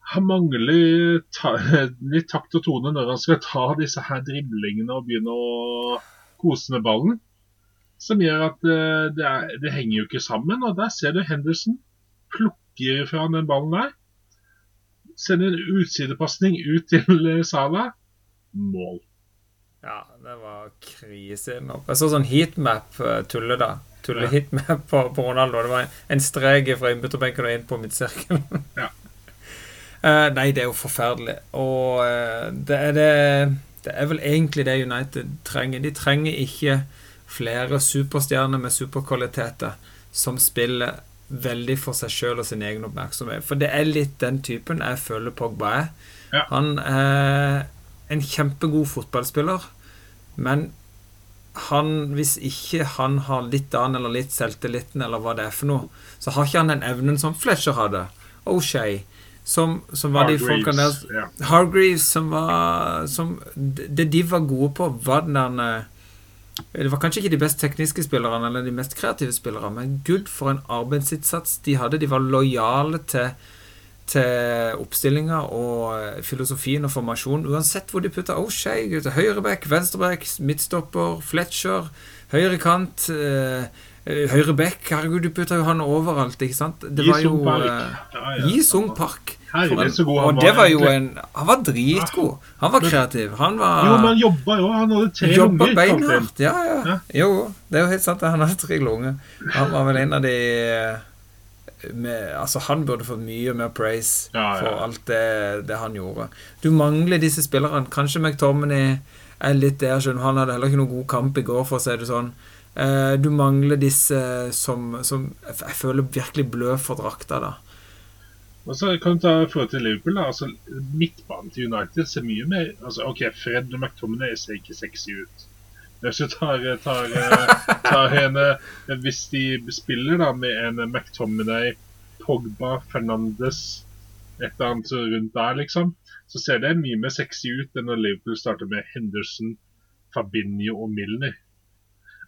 [SPEAKER 2] Han mangler ta, litt takt og tone når han skal ta disse her driblingene og begynne å kose med ballen. Som gjør at uh, det, er, det, henger jo ikke sammen. Og der ser du Henderson plukker fra den ballen der. Sender en utsidepasning ut til uh, Sala. Mål.
[SPEAKER 1] Ja, det var krise. Jeg så sånn heatmap-tulle, da. Tulle-heatmap på, på, Ronaldo. Det var en strek fra innbytterbenken og inn på midtsirkelen.
[SPEAKER 2] ja.
[SPEAKER 1] uh, nei, det er jo forferdelig. Og uh, det er det Det er vel egentlig det United trenger. De trenger ikke flere superstjerner med superkvaliteter som spiller veldig for seg sjøl og sin egen oppmerksomhet. For det er litt den typen jeg føler Pogba er.
[SPEAKER 2] Ja.
[SPEAKER 1] Han er en kjempegod fotballspiller, men han, hvis ikke han har litt annen eller litt selvtilliten, eller hva det er for noe, så har ikke han den evnen som Fletcher hadde. O'Shay. Som, som var
[SPEAKER 2] Hargreaves,
[SPEAKER 1] de folkene der
[SPEAKER 2] yeah.
[SPEAKER 1] Hargreaves, som var som, Det de var gode på, var den der det var kanskje ikke de best tekniske spillerne eller de mest kreative spillerne, men gud, for en arbeidsinnsats de hadde. De var lojale til, til oppstillinga og filosofien og formasjonen. Uansett hvor de putta O'Shay, oh, høyreback, venstreback, midtstopper, Fletcher, høyrekant, eh, høyreback Herregud, du putta jo han overalt, ikke sant? Det var jo eh. Gi Sung Park.
[SPEAKER 2] Herregud, så god han
[SPEAKER 1] og
[SPEAKER 2] var,
[SPEAKER 1] det var jo en Han var dritgod. Han var kreativ. Han var
[SPEAKER 2] Jo, men han jobba jo. Han hadde tre lunger.
[SPEAKER 1] beinhardt. Ja, ja.
[SPEAKER 2] Ja.
[SPEAKER 1] Jo, det er jo helt sant. Han hadde tre lunger. Han var vel en av de eh, med, Altså, han burde fått mye mer praise
[SPEAKER 2] Ja, ja.
[SPEAKER 1] for alt det, det han gjorde. Du mangler disse spillerne. Kanskje McTominay er litt der, selv om Han hadde heller ikke noen god kamp i går, for å si det sånn. Eh, Du mangler disse som, som jeg føler virkelig blør for drakta, da.
[SPEAKER 2] Og så kan du ta forhold til Liverpool. da, altså Midtbanen til United ser mye mer altså Ok, Fred og McTominay ser ikke sexy ut. Hvis du tar, tar, tar henne Hvis de spiller da med en McTominay, Pogba, Fernandes et eller annet rundt der, liksom, så ser det mye mer sexy ut enn når Liverpool starter med Henderson, Fabinho og Milner.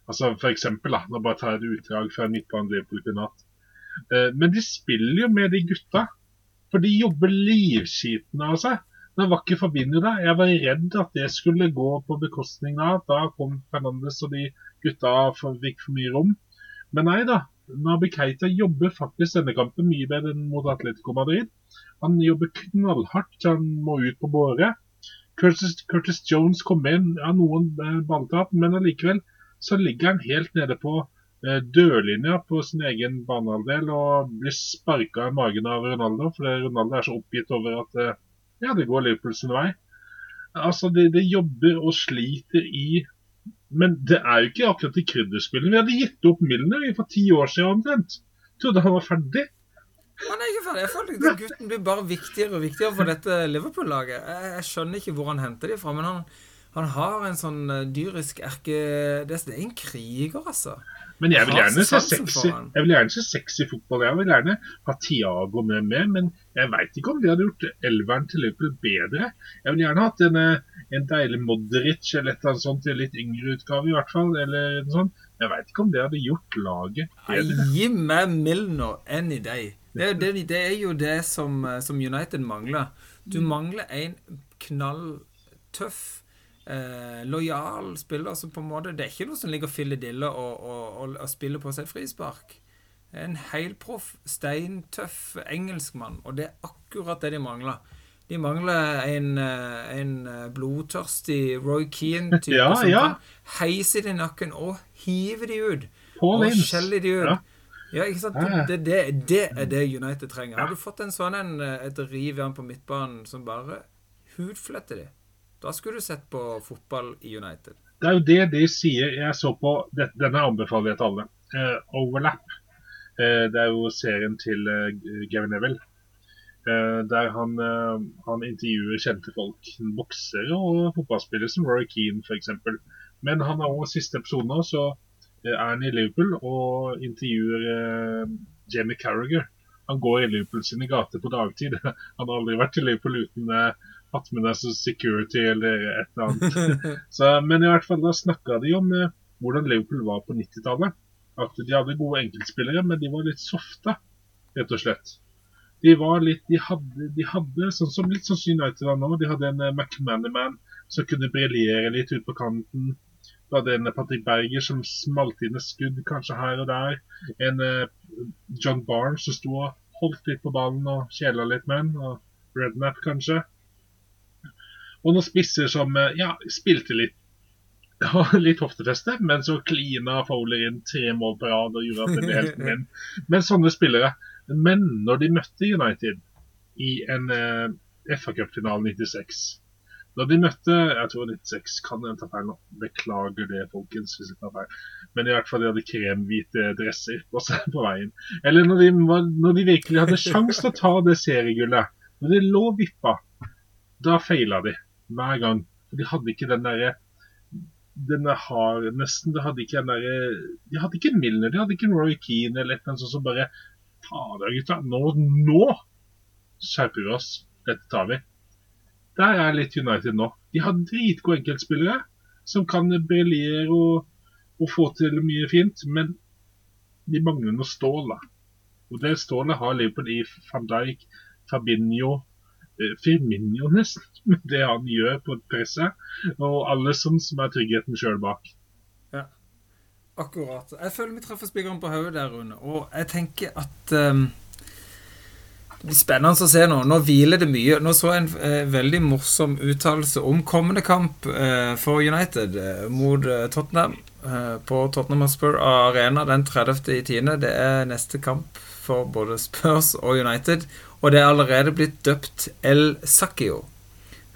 [SPEAKER 2] Altså for eksempel, da, nå bare tar et utdrag fra midtbanen Liverpool kunne hatt. Eh, Men de spiller jo med de gutta. For de jobber livskiten av seg. Nå var ikke Fabinho der. Jeg var redd at det skulle gå på bekostning av at da kom Fernandes og de gutta fikk for mye rom. Men nei da. Nabi Keita jobber faktisk denne kampen mye bedre enn mot Atletico Madrid. Han jobber knallhardt til han må ut på båre. Curtis, Curtis Jones kom inn, ja, noen eh, balltap, men allikevel så ligger han helt nede på dørlinja på sin egen banehalvdel og blir sparka i magen av Ronaldo, fordi Ronaldo er så oppgitt over at eh, ja, det går Liverpool sin vei. Altså, det de jobber og sliter i Men det er jo ikke akkurat i krydderspillene. Vi hadde gitt opp Milner for ti år siden omtrent. Trodde han var ferdig.
[SPEAKER 1] Han er ikke ferdig. Jeg føler at gutten blir bare viktigere og viktigere for dette Liverpool-laget. Jeg, skjønner ikke hvor han henter de fra, men han, han har en sånn eh, dyrisk erke... Er det er en kriger, altså.
[SPEAKER 2] Men jeg vil gjerne se sexy. Jeg vil gjerne se sexy fotball. Jeg vil gjerne ha Tiago med med men jeg veit ikke om de hadde gjort elveren til Liverpool bedre. Jeg vil gjerne hatt en, eh, en deilig Modric eller et eller annet sånt, litt yngre utgave i hvert fall. eller noe sånt. Jeg veit ikke om det hadde gjort laget bedre.
[SPEAKER 1] Gi meg Milner any day. Det, er- det, det er jo det som, eh, som United mangler. Du mangler en knalltøff, eh, lojal spiller som på en måte Det er ikke noe som ligger filledille og, og, og, og spiller på seg frispark. En helproff, steintøff engelskmann, og det er akkurat det de mangler. De mangler en, eh, en eh, blodtørstig Roy Keane-type
[SPEAKER 2] Ja,
[SPEAKER 1] som
[SPEAKER 2] ja.
[SPEAKER 1] kan heise de i nakken og hive de ut.
[SPEAKER 2] Paul
[SPEAKER 1] Og skjelle de ut.
[SPEAKER 2] Ja.
[SPEAKER 1] Ja, ikke sant? Det, det, det er det United trenger. Har du fått en sånn en, eh, et riv på midtbanen som bare hudfletter de, da skulle du sett på fotball i United.
[SPEAKER 2] Det er jo det de sier. Jeg så på Denne anbefaler jeg til alle. Uh, overlap. Uh, det er jo serien til uh, Gavin Neville. Der han, han intervjuer kjente folk. Boksere og fotballspillere som Roy Keane f.eks. Men han har også siste episode nå, så er han i Liverpool og intervjuer Jamie Carragher. Han går i Liverpool sine gater på dagtid. Han har aldri vært i Liverpool uten eh, hatt med seg security eller et eller annet. Så, men i hvert fall da snakka de om eh, hvordan Liverpool var på 90-tallet. At de hadde gode enkeltspillere, men de var litt softe, rett og slett. De var litt, de hadde, de hadde sånn som, litt sånn som United nå. De hadde en eh, McManaman som kunne briljere litt ut på kanten. Du hadde en Patrick Berger som smalt inn et skudd kanskje her og der. En eh, John Barnes som sto og holdt litt på ballen og kjela litt med den. Og Rednap kanskje. Og noen spisser som eh, ja, spilte litt ja, litt hoftefeste, men så klina Fowler inn tre mål på rad og gjorde at det ble helt min. Men sånne spillere. Men når de møtte United i en eh, FA Cup-finale 96 da de møtte Jeg tror 96 kan jeg ta feil nå. Beklager det, folkens. hvis jeg tar feil. Men i hvert fall de hadde kremhvite dresser på seg på veien. Eller når de, når de virkelig hadde sjanse til å ta det seriegullet. Når de lå vippa, da feila de hver gang. For de hadde ikke den derre denne hardnessen, de hadde ikke den der, De hadde ikke Milner, de hadde ikke Roy Keane eller annet sånt som bare Fader, gutta. Nå, nå skjerper vi oss. Dette tar vi. Der er litt United nå. De har dritgode enkeltspillere som kan briljere og, og, få til mye fint, men de mangler noe stål. da. Og det stålet har Liverpool i van Dijk, Fabinho, Firmino nesten, med det han gjør på presset, og alle som, er tryggheten sjøl bak.
[SPEAKER 1] Ja, Akkurat. Jeg føler vi treffer spikeren på hodet der, Rune. Og jeg tenker at um, det blir spennende å se nå. Nå hviler det mye. Nå så jeg en eh, veldig morsom uttalelse om kommende kamp eh, for United eh, mot eh, Tottenham eh, på Tottenham Hotspur Arena den 30. i 10. Det er neste kamp for både Spurs og United. Og det er allerede blitt døpt El Sakio.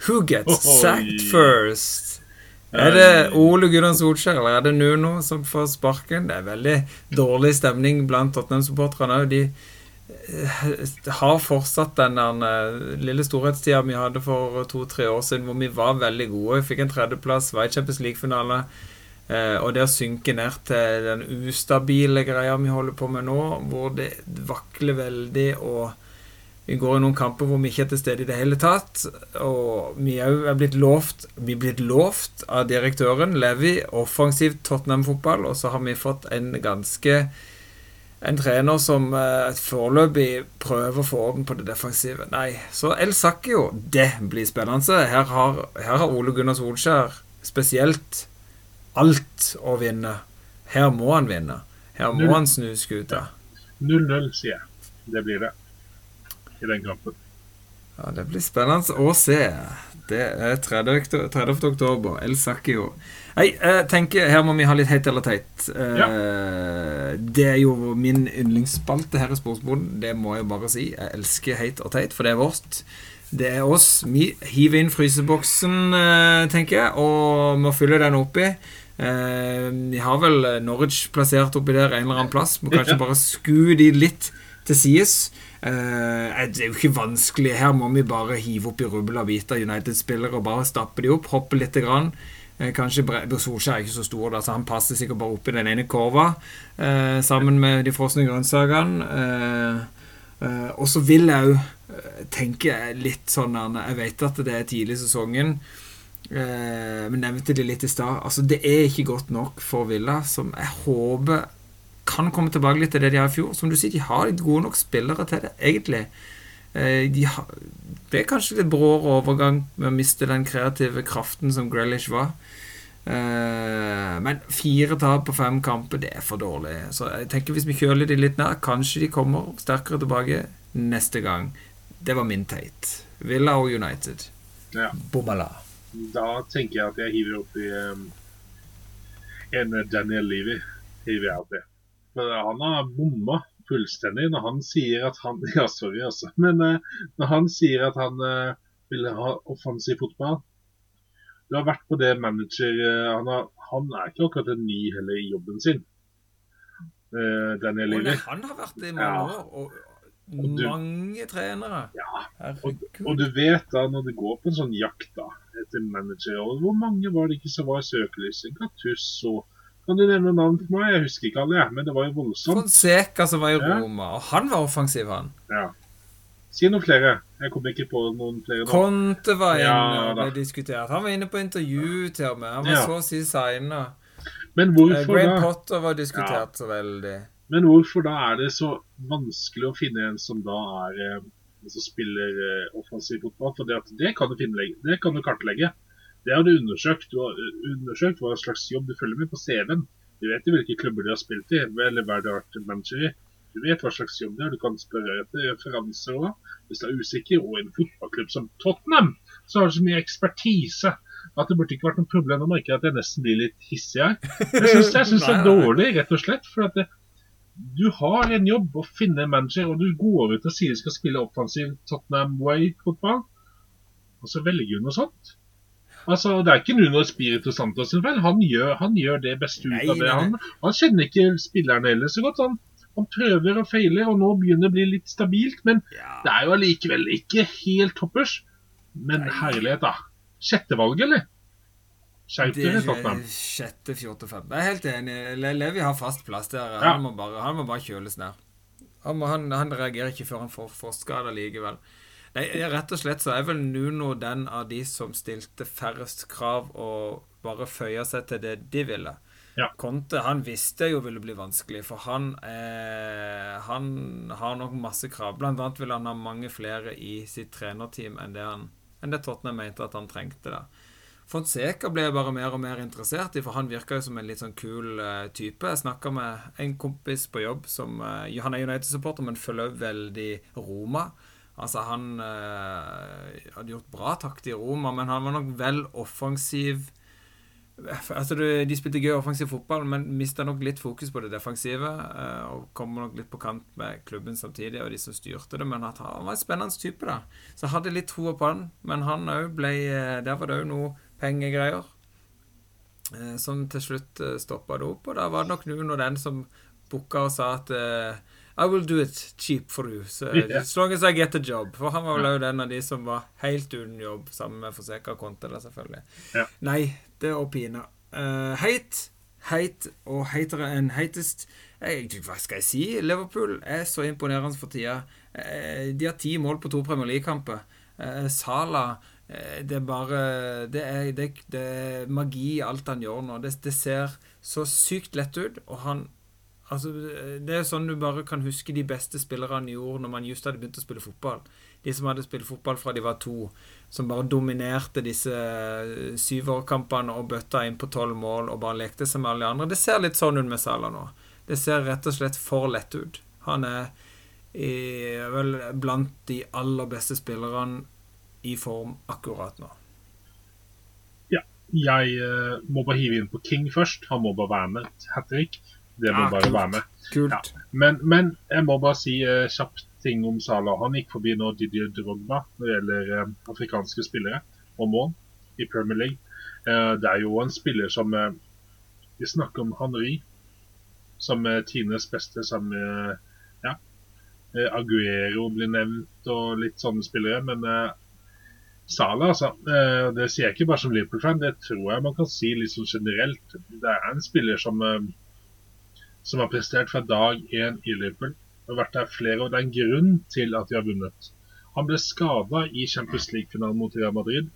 [SPEAKER 1] Who gets sacked first? Er det Ole Gunnar Solskjær eller er det Nuno som får sparken? Det er veldig dårlig stemning blant Tottenham-supporterne òg. De eh, har fortsatt den eh, lille storhetstida vi hadde for to-tre år siden, hvor vi var veldig gode. Vi fikk en tredjeplass, var i Champions League-finale. Eh, og det å synke ned til den ustabile greia vi holder på med nå, hvor det vakler veldig og vi går i noen kamper hvor vi ikke er til stede i det hele tatt. Og vi òg er blitt lovt Vi er blitt lovt av direktøren Levi offensivt Tottenham-fotball, og så har vi fått en ganske En trener som eh, foreløpig prøver å få orden på det defensive. Nei. Så El Sakio, det blir spennende. Her har, her har Ole Gunnar Solskjær spesielt alt å vinne. Her må han vinne. Her må
[SPEAKER 2] Null.
[SPEAKER 1] han snu skuta.
[SPEAKER 2] 0-0, sier jeg. Det blir det i den kampen.
[SPEAKER 1] Ja, Det blir spennende å se. Det er 30. 30. oktober. El Sakio. Hei, jeg tenker her må vi ha litt heit eller teit. Ja. Det er jo min yndlingsspalte her i Sportsboden. Det må jeg bare si. Jeg elsker heit og teit, for det er vårt. Det er oss. Vi hiver inn fryseboksen, eh, tenker jeg, og må fylle den oppi. Eh, Vi har vel Norwich plassert oppi der en eller annen plass. Må kanskje bare skue de litt til sides. Eh, det er jo ikke vanskelig. Her må vi bare hive opp i rubbel av biter United-spillere og bare stappe de opp, hoppe litt. grann. Eh, kanskje Bre- Solskjær er ikke så stor, da, så han passer sikkert bare opp i den ene korva eh, sammen med de frosne grønnsakene. Og så vil jeg jo tenke litt sånn Jeg vet at det er tidlig i sesongen. Men nevnte det litt i stad. Altså, det er ikke godt nok for Villa, som jeg håper kan komme tilbake litt til det de har i fjor. Som du sier, de har litt gode nok spillere til det, egentlig. Eh, de har, det er kanskje litt brå overgang med å miste den kreative kraften som Grealish var. Eh, men fire tap på fem kamper, det er for dårlig. Så jeg tenker hvis vi kjøler de litt nær, kanskje de kommer sterkere tilbake neste gang. Det var min teit. Villa og United.
[SPEAKER 2] Ja.
[SPEAKER 1] Bommala.
[SPEAKER 2] Da tenker jeg at jeg hiver oppi um, en Daniel Levy. hiver jeg oppi. For han har bomma fullstendig når han sier at han Ja, sorry, altså. Men eh, når han sier at han eh, vil ha offensiv fotball Du har vært på det manager eh, han, har, han er ikke akkurat en ny heller i jobben sin. Daniel
[SPEAKER 1] Og
[SPEAKER 2] Levy.
[SPEAKER 1] han har vært det i mange
[SPEAKER 2] Ja.
[SPEAKER 1] år. Og
[SPEAKER 2] Og du-
[SPEAKER 1] mange trenere.
[SPEAKER 2] Ja,
[SPEAKER 1] og,
[SPEAKER 2] Og du vet da, når det går på en sånn jakt da, etter manager, og hvor mange var det ikke som var i søkelyset? Gattusso. Kan du nevne navn på meg? Jeg husker ikke alle, jeg, men det var jo voldsomt.
[SPEAKER 1] Fonseca som var i
[SPEAKER 2] Ja.
[SPEAKER 1] Roma, og han var offensiv, han.
[SPEAKER 2] Ja. Si noen flere. Jeg kom ikke på noen flere nå.
[SPEAKER 1] Conte var inne
[SPEAKER 2] Ja,
[SPEAKER 1] og ble diskutert. Han var inne på intervju til og med. Han var
[SPEAKER 2] Ja.
[SPEAKER 1] så å si signa.
[SPEAKER 2] Men
[SPEAKER 1] Eh,
[SPEAKER 2] hvorfor
[SPEAKER 1] Graham
[SPEAKER 2] da?
[SPEAKER 1] Potter var diskutert så veldig.
[SPEAKER 2] Men hvorfor da er det så vanskelig å finne en som da er eh, som spiller eh, offensiv fotball? For det, det kan du finne, det kan du kartlegge. Det har du undersøkt. Du har eh, undersøkt hva slags jobb du følger med på CV-en. Du vet jo hvilke klubber de har spilt i, eller hva du har vært manager i. Du vet hva slags jobb det er. Du kan spørre etter referanser òg, hvis du er usikker. Og en fotballklubb som Tottenham, så har du så mye ekspertise at det burde ikke vært noe problem. å merker at jeg nesten blir litt hissig her. Jeg syns det er dårlig, rett og slett. For at det, du har en jobb å finne en manager, og du går ut og sier du skal spille offensiv Tottenham Way-fotball, og så velger du noe sånt. Altså, Det er ikke Nuno Espirito Santos sin feil. Han han gjør det beste ut
[SPEAKER 1] Nei,
[SPEAKER 2] av det.
[SPEAKER 1] nei, nei.
[SPEAKER 2] Han, han kjenner ikke spillerne heller så godt. Han, han prøver og feiler, og nå begynner det å bli litt stabilt. Men
[SPEAKER 1] Ja.
[SPEAKER 2] det er jo allikevel ikke helt toppers. Men herlighet, da. Sjettevalg, eller? Skjerp dere,
[SPEAKER 1] er
[SPEAKER 2] Tottenham.
[SPEAKER 1] sjette, fjorte, femte. Jeg er helt enig. Le- Levi har fast plass der.
[SPEAKER 2] Ja.
[SPEAKER 1] Han, må bare, han må bare kjøles ned. Han, må, han, reagerer ikke før han får frostskade likevel. Nei, rett og slett så er vel Nuno den av de som stilte færrest krav og bare føya seg til det de ville.
[SPEAKER 2] Ja.
[SPEAKER 1] Conte han visste jo ville bli vanskelig, for han, eh, han har nok masse krav. Blant annet vil han ha mange flere i sitt trenerteam enn det, han, enn det Tottenham mente at han trengte. da. Fonseca ble jeg bare mer og mer interessert i, for han virka jo som en litt sånn kul eh, type. Jeg snakka med en kompis på jobb som uh, Han er United-supporter, men følger veldig Roma. Altså, han eh, hadde gjort bra takt i Roma, men han var nok vel offensiv. Altså, De spilte gøy offensiv fotball, men mista nok litt fokus på det defensive. eh, og kom nok litt på kant med klubben samtidig, og de som styrte det. Men han var en spennende type, da. Så jeg hadde litt troa på han. Men han òg ble eh, Der var det òg noe pengegreier som til slutt stoppa det opp. Og da var det nok noen og den som booka og sa at I will do it cheap for you. So,
[SPEAKER 2] yeah.
[SPEAKER 1] As long as I get a job. For han var vel òg den av de som var helt uten jobb, sammen med Forseka Conte, da, selvfølgelig.
[SPEAKER 2] Ja.
[SPEAKER 1] Nei, det er å pine. Uh, heit, heit og heitere enn heitest. Jeg, hva skal jeg si? Liverpool er så imponerende for tida. Eh, de har ti mål på to Premier League-kamper. Eh, Sala eh, Det er bare det er, det, det er magi alt han gjør nå. Det, det ser så sykt lett ut, og han Altså, Det er sånn du bare kan huske de beste spillerne gjorde når man just hadde begynt å spille fotball. De som hadde spilt fotball fra de var to, som bare dominerte disse eh, syvårkampene og bøtta inn på tolv mål og bare lekte seg med alle de andre. Det ser litt sånn ut med Salah nå. Det ser rett og slett for lett ut. Han er i, vel blant de aller beste spillerne i form akkurat nå.
[SPEAKER 2] Jeg eh, må bare hive inn på King først. Han må bare være med. Hat trick. Det må
[SPEAKER 1] Ja,
[SPEAKER 2] bare
[SPEAKER 1] kult.
[SPEAKER 2] være med.
[SPEAKER 1] Kult.
[SPEAKER 2] Men, men jeg må bare si uh, kjapt ting om Salah. Han gikk forbi nå Didier Drogba når det gjelder uh, afrikanske spillere og mål i Premier League. Uh, det er jo en spiller som Vi snakker om Henry som Tines beste sammen med ja, Aguero blir nevnt og litt sånne spillere. Men Salah, altså. det sier jeg ikke bare som Liverpool-fan, det tror jeg man kan si litt sånn generelt. Det er en spiller som som har prestert fra dag én i Liverpool. Har vært der flere, og det er en grunn til at de har vunnet. Han ble skada i Champions League-finalen mot Real Madrid,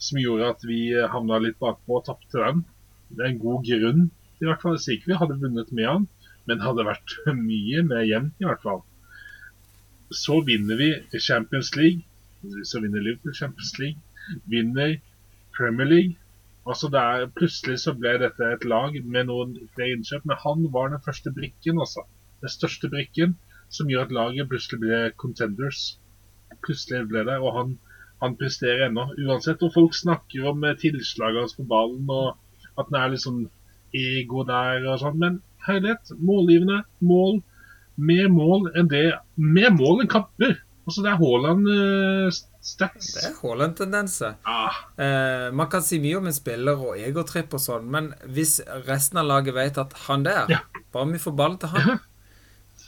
[SPEAKER 2] som gjorde at vi havna litt bakpå og tapte den. Det er en god grunn, i hvert fall. Sier vi hadde vunnet med han, men hadde vært mye mer jevnt, i hvert fall. Så vinner vi Champions League. Så vinner Liverpool Champions League. Vinner Premier League. Altså er, Plutselig så ble dette et lag med noen flere innkjøp, men han var den første brikken, altså. Den største brikken som gjør at laget plutselig ble contenders. Plutselig ble det, og han, han presterer ennå. Uansett, og folk snakker om eh, tilslaget hans på ballen, og at han er litt sånn ego der og sånn, men herlighet, målgivende, mål, mer mål enn det Mer mål enn kamper! Så det er Haaland uh, stats.
[SPEAKER 1] Det er Haaland-tendenser.
[SPEAKER 2] Ah,
[SPEAKER 1] Eh, man kan si mye om en spiller og egotripp og sånn, men hvis resten av laget vet at han der
[SPEAKER 2] Ja.
[SPEAKER 1] Bare vi får ballen til han.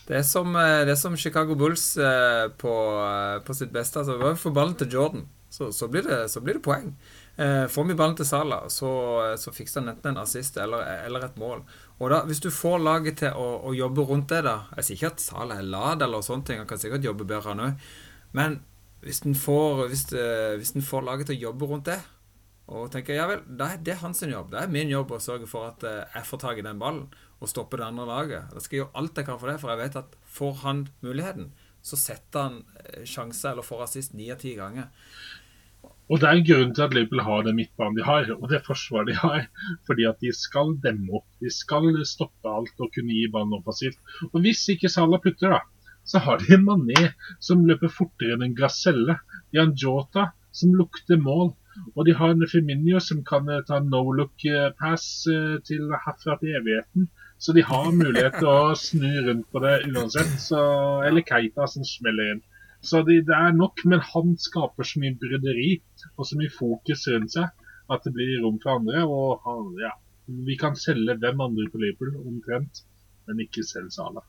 [SPEAKER 1] Det er som, eh, det er som Chicago Bulls eh, på, eh, på sitt beste. Altså, bare vi får ballen til Jordan, så, så, blir, det, så blir det poeng. Eh, får vi ballen til Salah, så, så fikser han enten en assist eller, eller et mål. Og da, Hvis du får laget til å, å jobbe rundt det, da Jeg sier ikke at Salah er lad eller sånne ting, han kan sikkert jobbe bedre, òg. Men hvis en får, den får laget til å jobbe rundt det, og tenker ja vel, da er det hans jobb. Det er min jobb å sørge for at eh, jeg får tak i den ballen og stoppe det andre laget. Da skal jeg gjøre alt jeg kan for det, for jeg vet at får han muligheten, så setter han eh, sjanser eller får assist ni av ti ganger.
[SPEAKER 2] Og det er en grunn til at Liverpool har den midtbanen de har, og det forsvaret de har. Fordi at de skal demme opp. De skal stoppe alt og kunne gi ballen offensivt. Og hvis ikke Salah putter, da, så har de en Mané som løper fortere enn en gaselle. De har en Jota som lukter mål. Og de har en Feminio som kan eh, ta no look eh, pass eh, til herfra til evigheten. Så de har mulighet til å snu rundt på det uansett. Så, eller Keita som smeller inn. Så det, det er nok, men han skaper så mye bryderi og så mye fokus rundt seg at det blir rom for andre. Og han, ja, vi kan selge hvem andre på Liverpool omtrent, men ikke selge Sala.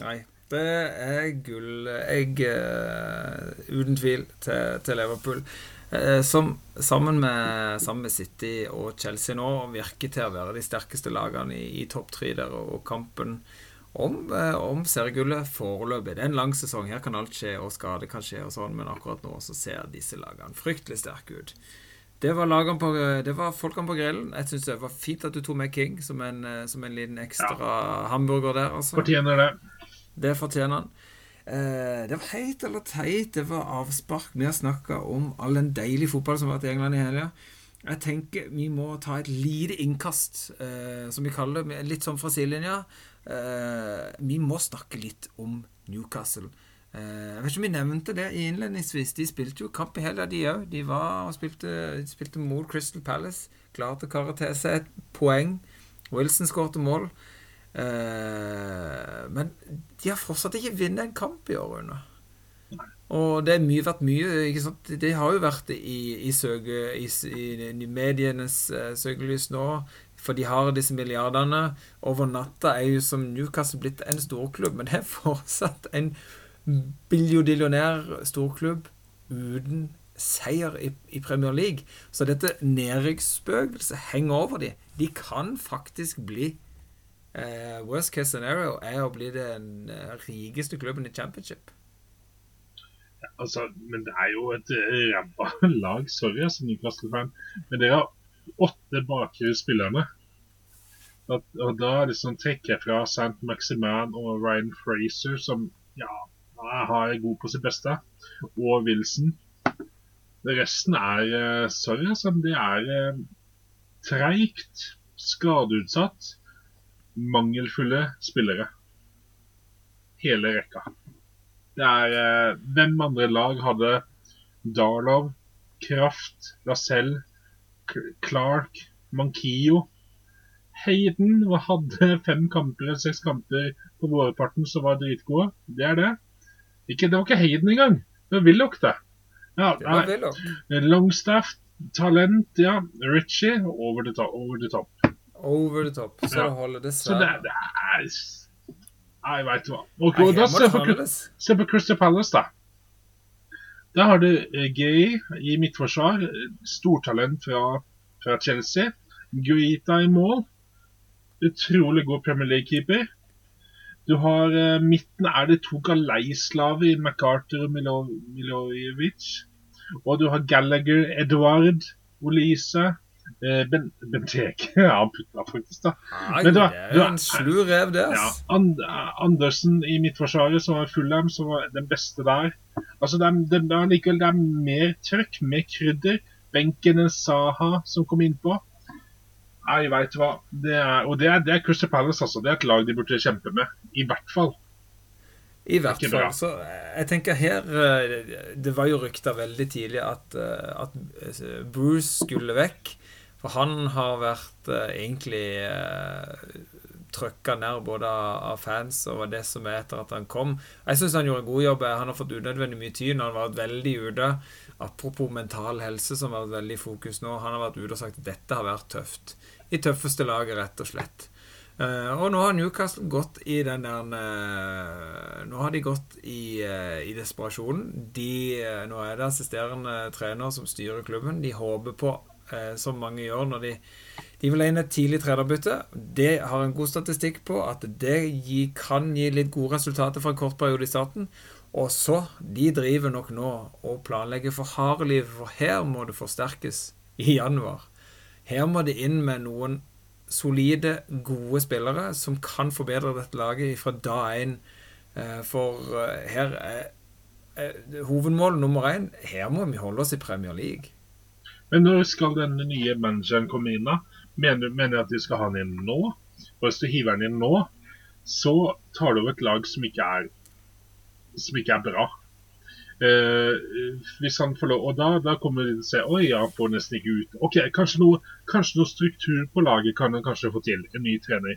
[SPEAKER 1] Nei, det er gullegg uh, uten tvil til, til Liverpool. Eh, som sammen med, sammen med City og Chelsea nå virker til å være de sterkeste lagene i, i topp tre der, og kampen om, eh, om seriegullet foreløpig. Det er en lang sesong. Her kan alt skje, og skade kan skje, og sånn, men akkurat nå så ser disse lagene fryktelig sterke ut. Det var, lagene på, det var folkene på grillen. Jeg syns det var fint at du tok med King som en, eh, som en liten ekstra hamburger der. altså.
[SPEAKER 2] Fortjener det.
[SPEAKER 1] Det fortjener han. Eh, det var heit eller teit, det var avspark. Vi har snakka om all den deilige fotballen som har vært i England i helga. Jeg tenker vi må ta et lite innkast, eh, som vi kaller det, litt sånn fra sidelinja. Eh, vi må snakke litt om Newcastle. Eh, jeg vet ikke om vi nevnte det innledningsvis. De spilte jo kamp i helga, de òg. De var og spilte, spilte mot Crystal Palace. Klarte å karre til seg et poeng. Wilson skåret mål. Eh, men de har fortsatt ikke vunnet en kamp i år, Rune. Og det har vært mye ikke sant? Det har jo vært i, i, søke, i, i medienes uh, søkelys nå, for de har disse milliardene. Over natta er jo som Newcastle blitt en storklubb, men det er fortsatt en biljodillionær storklubb uten seier i, i Premier League. Så dette nedrykksspøkelset henger over dem. De kan faktisk bli eh, Worst case scenario er å bli den eh, rikeste klubben i championship.
[SPEAKER 2] Altså, men det er jo et eh, ræva lag. Sorry, som Newcastle-fan. Men det har åtte bakre spillerne. Og, og da liksom trekker jeg fra St. Maximan og Ryan Fraser, som ja, har god på sitt beste, og Wilson. Resten er eh, Sorry, altså. Det er eh, treigt, skadeutsatt, mangelfulle spillere. Hele rekka. Det er eh, Hvem andre lag hadde Darlow, Kraft, Lacelle, K- Clark, Mankio? Hayden hadde fem kamper eller seks kamper på vårparten som var dritgode. Det er det. Ikke, det var ikke Hayden engang. Det var Willoch, det. Ja,
[SPEAKER 1] Det var Willoch.
[SPEAKER 2] Longstaff, talent, ja. Richie, over the top. Over the top.
[SPEAKER 1] Over the top. Så
[SPEAKER 2] Ja.
[SPEAKER 1] det holder
[SPEAKER 2] Så det,
[SPEAKER 1] dessverre.
[SPEAKER 2] det er Nei, veit hva. Og, og da se på, se på Crystal Palace, da. Der har du eh, Gay i midtforsvar. eh, Stortalent fra, fra Chelsea. Guita i mål. Utrolig god Premier League-keeper. Du har eh, midten er det to galeislaver i MacArthur og Milo, Milojevic. Og du har Gallagher, Edward, Olise, eh, ben, Benteke Ja, han putta faktisk, da.
[SPEAKER 1] Nei,
[SPEAKER 2] Men du-
[SPEAKER 1] det er
[SPEAKER 2] du-
[SPEAKER 1] en slu rev, det.
[SPEAKER 2] Ja. And Andersen i midtforsvaret, som var Fulham, som var den beste der. Altså, det er, det er likevel det er mer trøkk, mer krydder. Benken Saha som kom innpå. Nei, veit hva. Det er, og det er, det er Crystal Palace, altså. Det er et lag de burde kjempe med. I hvert fall.
[SPEAKER 1] I hvert fall. Så eh, jeg tenker her eh, Det var jo rykta veldig tidlig at, eh, at Bruce skulle vekk. For han har vært egentlig trøkka ned både av, fans og det som er etter at han kom. Jeg syns han gjorde en god jobb. Han har fått unødvendig mye tid han har vært veldig ute. Apropos mental helse, som har vært veldig i fokus nå. Han har vært ute og sagt at dette har vært tøft. I tøffeste laget, rett og slett. Uh, og nå har Newcastle gått i den der uh, Nå har de gått i, uh, i desperasjonen. De, nå er det assisterende trener som styrer klubben. De håper på, som mange gjør når de De vil inn et tidlig trenerbytte. Det har en god statistikk på at det kan gi litt gode resultater for en kort periode i starten. Og så De driver nok nå og planlegger for harde liv, for her må det forsterkes i januar. Her må det inn med noen solide, gode spillere som kan forbedre dette laget fra da én. Eh, for eh, her er hovedmål nummer én Her må vi holde oss i Premier League.
[SPEAKER 2] Men når skal denne nye manageren komme inn, da? Mener, mener at de skal ha han inn nå? Og hvis du hiver han inn nå, så tar du over et lag som ikke er, som ikke er bra. Uh, hvis han får lov, og da, da kommer de til å se Oi, han får nesten ikke ut. Ok, Kanskje noe, kanskje noe struktur på laget kan han kanskje få til. En ny trener.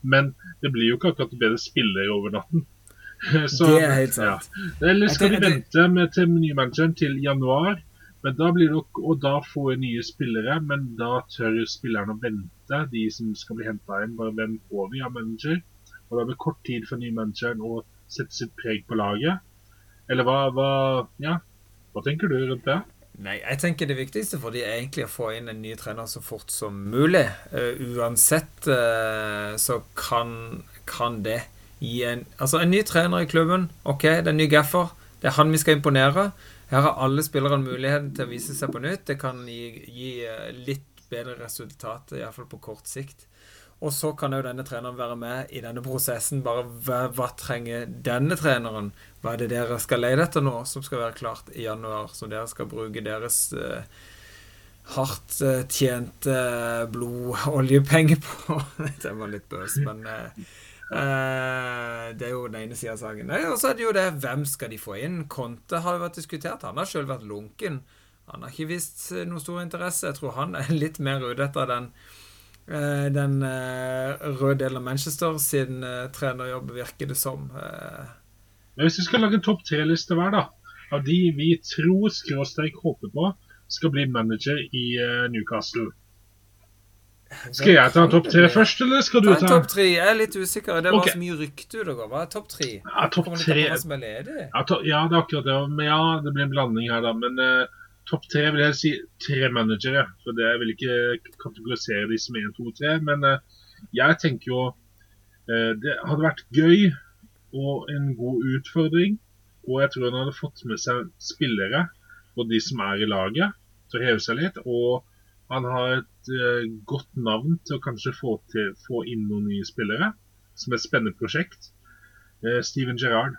[SPEAKER 2] Men det blir jo ikke akkurat bedre spiller over natten.
[SPEAKER 1] Så, det er helt sant.
[SPEAKER 2] Ja. Eller skal de vente med til nymanageren til januar? Men da blir det, Og da få nye spillere, men da tør spillerne å vente, de som skal bli henta inn. Bare hvem får vi av manager? Og da blir det kort tid for nymanageren å sette sitt preg på laget. Eller hva, hva, ja, hva tenker du rundt det?
[SPEAKER 1] Nei, jeg tenker Det viktigste for de er egentlig å få inn en ny trener så fort som mulig. Uh, uansett uh, så kan, kan, det gi en Altså, en ny trener i klubben. OK, det er en ny gaffer. Det er han vi skal imponere. Her har alle spillere muligheten til å vise seg på nytt. Det kan gi, gi uh, litt bedre resultater, iallfall på kort sikt. Og så kan jo denne treneren være med i denne prosessen. Bare hva, hva, trenger denne treneren? Hva er det dere skal lete etter nå, som skal være klart i januar? Som dere skal bruke deres uh, hardt uh, tjente uh, blod- oljepenger på? det var litt bøs, men det er jo den ene sida av saken. Og så er det jo det hvem skal de få inn? Conte har jo vært diskutert. Han har sjøl vært lunken. Han har ikke vist noe stor interesse. Jeg tror han er litt mer ute etter den Eh, den eh, røde delen av Manchester sin eh, trenerjobb, virker det som.
[SPEAKER 2] Hvis vi skal lage en topp tre-liste hver, da, av de vi tror skråstrek håper på skal bli manager i Newcastle Skal jeg ta topp tre først, eller skal du ta
[SPEAKER 1] Topp tre. Jeg er litt usikker. Det var okay. så mye rykte ute. Hva er topp tre?
[SPEAKER 2] Ja, topp tre. Ja, to, ja, det er akkurat det. Men ja, det blir en blanding her, da. Men uh, Topp tre vil jeg si tre managere. For det, jeg vil ikke kategorisere de som én, to, tre. Men uh, jeg tenker jo uh, Det hadde vært gøy og en god utfordring. Og jeg tror han hadde fått med seg spillere, og de som er i laget, til å heve seg litt. Og han har et uh, godt navn til å kanskje få, til, få, inn noen nye spillere, som et spennende prosjekt. Steven Gerrard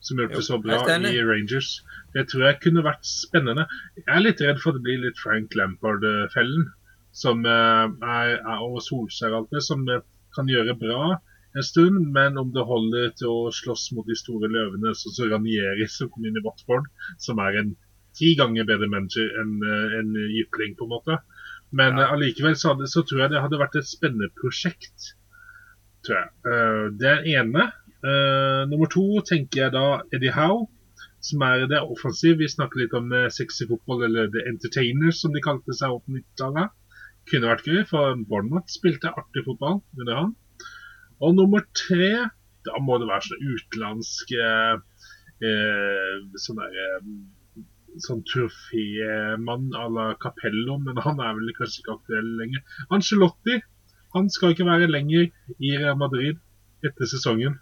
[SPEAKER 2] som det så bra i Rangers. Det tror jeg kunne vært spennende. Jeg er litt redd for at det blir litt Frank Lampard-fellen. Som uh, er, er og Solskjær det, som uh, kan gjøre bra en stund, men om det holder til å slåss mot de store løvene, sånn som Ranieri som kom inn i Watford, som er en ti ganger bedre manager enn en Jypling, på en måte. Men ja. allikevel så, så, tror jeg det hadde vært et spennende prosjekt. Tror jeg. det er ene. Uh, nummer to tenker jeg da Eddie Howe, som er det offensive. Vi snakker litt om sexy fotball, eller The Entertainers, som de kalte seg opp på 90-tallet. Kunne vært gøy, for Bournemouth spilte artig fotball under han. Og nummer tre, da må det være sånn utenlandsk eh, sånn derre sånn trofémann à la Capello, men han er vel kanskje ikke aktuell lenger. Angelotti han skal ikke være lenger i Real Madrid etter sesongen.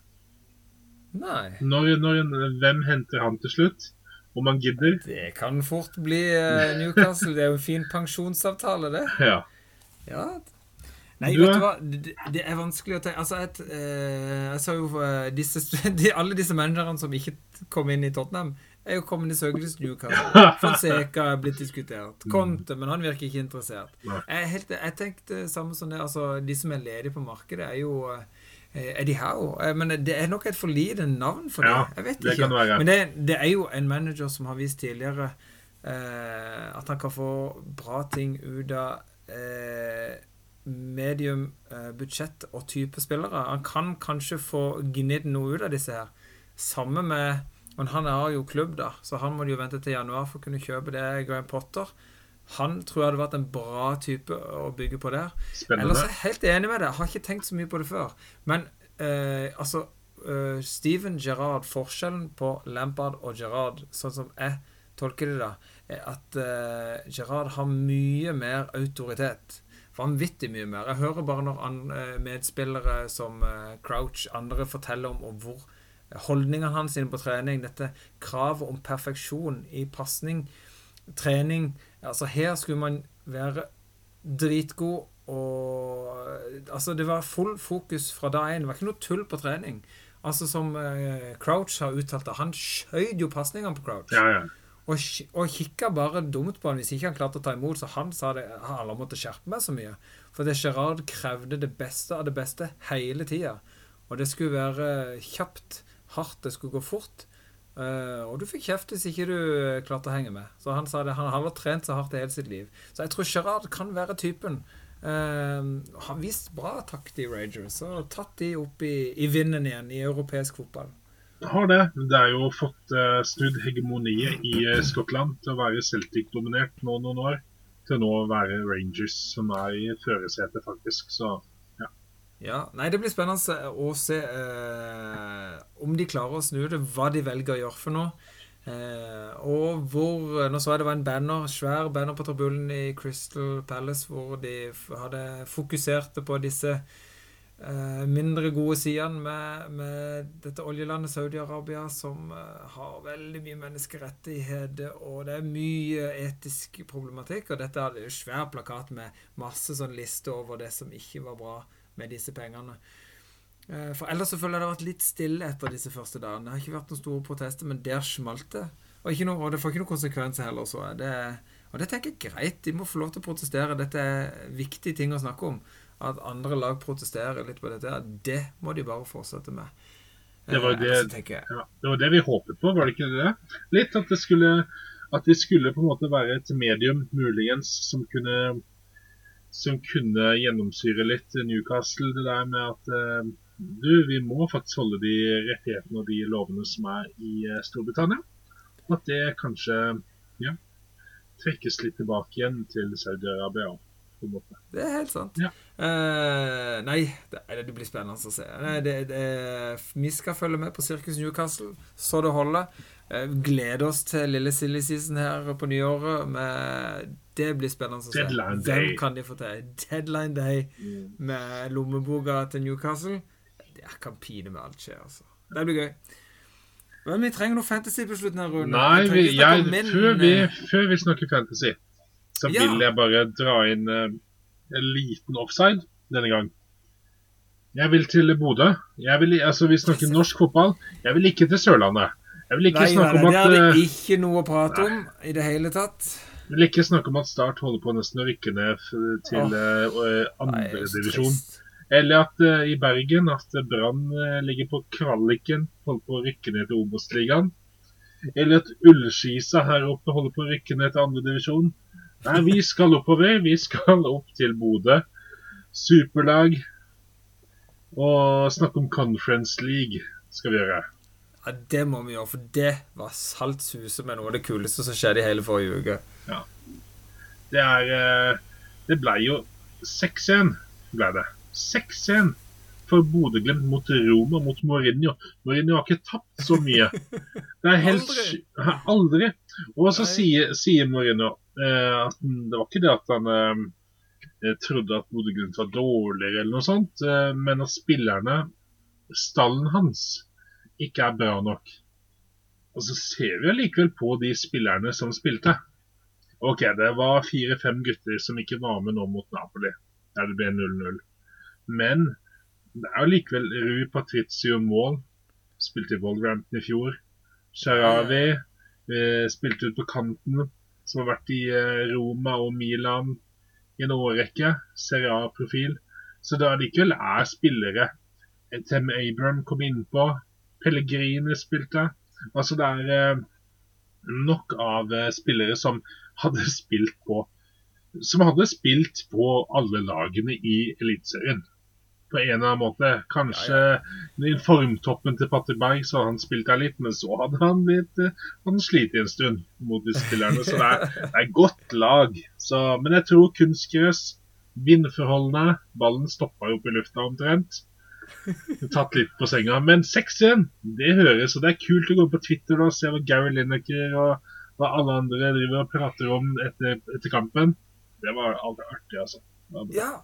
[SPEAKER 1] Nei.
[SPEAKER 2] Når, når, hvem henter han til slutt? Om han gidder?
[SPEAKER 1] Det kan fort bli uh, Newcastle. Det er jo en fin pensjonsavtale, det.
[SPEAKER 2] Ja.
[SPEAKER 1] ja. Nei, du, vet du hva, det, det, er vanskelig å tenke Altså, et, eh, jeg sa jo uh, disse, de, Alle disse managerne som ikke kom inn i Tottenham, er jo kommet i søkelys Newcastle. Fonseca er blitt diskutert. Mm. Conte, men han virker ikke interessert. Jeg, helt, jeg tenkte samme som det. Altså, de som er ledige på markedet, er jo uh, Eh, Eddie Howe. Eh, men det er nok et for lite navn for det. Ja, jeg vet ikke. Men det, det, er jo en manager som har vist tidligere eh, at han kan få bra ting ut av eh, medium eh, budsjett og type spillere. Han kan kanskje få gnidd noe ut av disse her. Samme med Men han har jo klubb, da, så han må jo vente til januar for å kunne kjøpe det. Graham Potter. Han tror jeg hadde vært en bra type å bygge på der. Ellers er jeg helt enig med deg. Har ikke tenkt så mye på det før. Men eh, altså eh, Steven Gerrard, forskjellen på Lampard og Gerrard, sånn som jeg tolker det da, er at eh, Gerrard har mye mer autoritet. Vanvittig mye mer. Jeg hører bare når eh, medspillere som eh, Crouch, andre forteller om, om hvor holdningene hans inne på trening, dette kravet om perfeksjon i pasning, trening Altså, her skulle man være dritgod og Altså, det var full fokus fra dag én. Det var ikke noe tull på trening. Altså, som eh, Crouch har uttalt det, han skjøt jo pasningene på Crouch.
[SPEAKER 2] Ja, ja.
[SPEAKER 1] Og, og kikka bare dumt på han hvis ikke han klarte å ta imot. Så han sa det, alle måtte skjerpe meg så mye. For det Gerard krevde det beste av det beste hele tida. Og det skulle være kjapt, hardt, det skulle gå fort. Uh, og du fikk kjeft hvis ikke du eh, klarte å henge med. Så han sa det, han aldri trent så hardt i hele sitt liv. Så jeg tror Gerard kan være typen. Uh, har vist bra takt i Rangers og tatt de opp i, i vinden igjen i europeisk fotball.
[SPEAKER 2] Har det. Det er jo fått uh, snudd hegemoniet i uh, Skottland til å være Celtic-dominert nå noen år. Til nå å være Rangers som er i førersetet, faktisk. Så
[SPEAKER 1] Ja, nei, Det blir spennende å se eh, om de klarer å snu det, hva de velger å gjøre for noe. Eh, og hvor Nå så jeg det var en banner, svær banner på tribunen i Crystal Palace hvor de hadde fokusert på disse eh, mindre gode sidene med, med dette oljelandet Saudi-Arabia, som eh, har veldig mye menneskerettigheter, og det er mye etisk problematikk. Og dette hadde jo svær plakat med masse sånn liste over det som ikke var bra med disse pengene. Eh, For ellers så føler jeg det har vært litt stille etter disse første dagene. Det har ikke vært noen store protester, men der smalt det. Og, noe, og det får ikke noen konsekvenser heller, så. Det, og det tenker jeg er greit. De må få lov til å protestere. Dette er viktige ting å snakke om. At andre lag protesterer litt på dette, det må de bare fortsette med.
[SPEAKER 2] Det var
[SPEAKER 1] Eh,
[SPEAKER 2] det-
[SPEAKER 1] ellers jeg,
[SPEAKER 2] ja, det var det vi håpet på, var det ikke det? Litt at det skulle at vi skulle på en måte være et medium, muligens, som kunne som kunne gjennomsyre litt Newcastle. Det der med at eh, du, vi må faktisk holde de rettighetene og de lovene som er i eh, Storbritannia. Og at det kanskje ja, trekkes litt tilbake igjen til Saudi-Arabia.
[SPEAKER 1] Det er helt sant.
[SPEAKER 2] Ja.
[SPEAKER 1] Uh, nei, det, det blir spennende å se. Nei, det, det, vi skal følge med på Sirkus Newcastle så det holder. Uh, gleder oss til lille silly season her på nyåret. Med, det blir spennende å se.
[SPEAKER 2] Deadline
[SPEAKER 1] Hvem
[SPEAKER 2] day.
[SPEAKER 1] kan de få til? Deadline day med lommeboka til Newcastle. Det kan pine med alt skje, altså. Det blir gøy. Men vi trenger noe fantasy på slutten her, Rune.
[SPEAKER 2] Nei,
[SPEAKER 1] Vi
[SPEAKER 2] vi, jeg,
[SPEAKER 1] min,
[SPEAKER 2] før, vi,
[SPEAKER 1] eh,
[SPEAKER 2] før vi snakker fantasy, så
[SPEAKER 1] Ja.
[SPEAKER 2] vil jeg bare dra inn uh, en liten offside denne gang. Jeg vil til Bodø. Jeg vil, altså, vi snakker norsk fotball. Jeg vil ikke til Sørlandet. Jeg vil ikke
[SPEAKER 1] Nei,
[SPEAKER 2] snakke
[SPEAKER 1] nei,
[SPEAKER 2] om
[SPEAKER 1] det er det
[SPEAKER 2] eh,
[SPEAKER 1] ikke noe å prate om i det hele tatt.
[SPEAKER 2] Vil ikke snakke om at Start holder på nesten å rykke ned til
[SPEAKER 1] oh.
[SPEAKER 2] uh,
[SPEAKER 1] Nei,
[SPEAKER 2] andre divisjon. Eller at uh, i Bergen at Brann uh, ligger på kvaliken, holder på å rykke ned til Obos-ligaen. Eller at Ullskisa her oppe holder på å rykke ned til andre divisjon. Nei, vi skal oppover. Vi skal opp til Bodø. Superlag. Og snakke om Conference League skal vi gjøre.
[SPEAKER 1] Ja, det må vi gjøre, for det var salt suse med noe av det kuleste som skjedde i hele forrige uke.
[SPEAKER 2] Det er eh, Det ble jo 6-1, ble det. 6-1 for Bodø-Glimt mot Roma, mot Mourinho. Mourinho har ikke tapt så mye. Det er helt
[SPEAKER 1] Aldri.
[SPEAKER 2] Aldri. Og så sier, sier Mourinho eh, at det var ikke det at han eh, eh, trodde at Bodø-Glimt var dårligere eller noe sånt, eh, men at spillerne, stallen hans, ikke er bra nok. Og så ser vi allikevel på de spillerne som spilte. Ok, det var fire-fem gutter som ikke var med nå mot Napoli, der det ble 0-0. Men det er jo likevel Rui Patrizio mål. Spilte i Wolverhampton i fjor. Sharawi eh, spilte ut på kanten, som har vært i eh, Roma og Milan i en årrekke. Serie A-profil. Så det allikevel er spillere. Tem Abram kom innpå. Pellegrini spilte. Altså det er eh, nok av eh, spillere som hadde spilt på som hadde spilt på alle lagene i Eliteserien. På en eller annen måte. Kanskje i formtoppen til Patter Berg så hadde han spilt der litt, men så hadde han blitt eh, han slitt en stund mot de spillerne. Så det er, det er godt lag. Så, men jeg tror kunstgress, vindforholdene Ballen stoppa jo opp i lufta omtrent. Tatt litt på senga. Men 6-1, det høres, og det er kult å gå på Twitter og se hva Gary Lineker og hva alle andre driver og prater om etter, etter kampen. Det var aldri artig, altså.
[SPEAKER 1] Ja.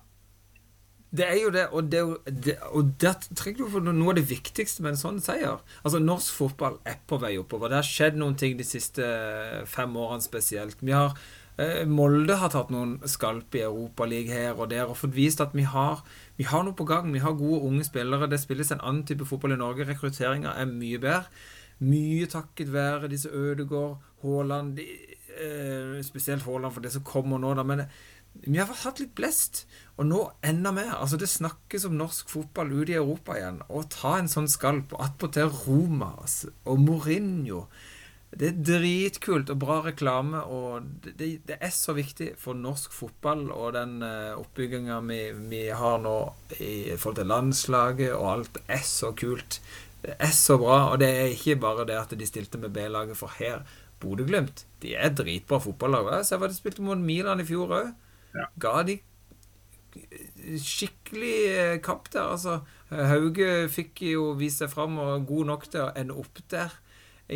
[SPEAKER 1] Det er jo det, og det, det, og det trenger du for noe av det viktigste med en sånn seier. Altså, Norsk fotball er på vei oppover. Det har skjedd noen ting de siste fem årene spesielt. Vi har, Molde har tatt noen skalp i Europaligaen her og der og fått vist at vi har, vi har noe på gang. Vi har gode unge spillere. Det spilles en annen type fotball i Norge. Rekrutteringa er mye bedre. Mye takket være disse Ødegård, Haaland eh, Spesielt Haaland for det som kommer nå, da. Men vi har hatt litt blest, og nå enda mer. Altså Det snakkes om norsk fotball ute i Europa igjen. Å ta en sånn skalp, og attpåtil Roma altså, og Mourinho Det er dritkult og bra reklame, og det, det, er så viktig for norsk fotball og den uh, oppbygginga vi, vi har nå i forhold til landslaget, og alt er så kult. Det er så bra, og det er ikke bare det at de stilte med B-laget, for her Bodø-Glimt de er dritbra fotballag. Ser hva de spilte mot Milan i fjor òg.
[SPEAKER 2] Ja.
[SPEAKER 1] Ga de skikkelig eh, kamp der, altså. Hauge fikk jo vist seg fram og god nok til å ende opp der.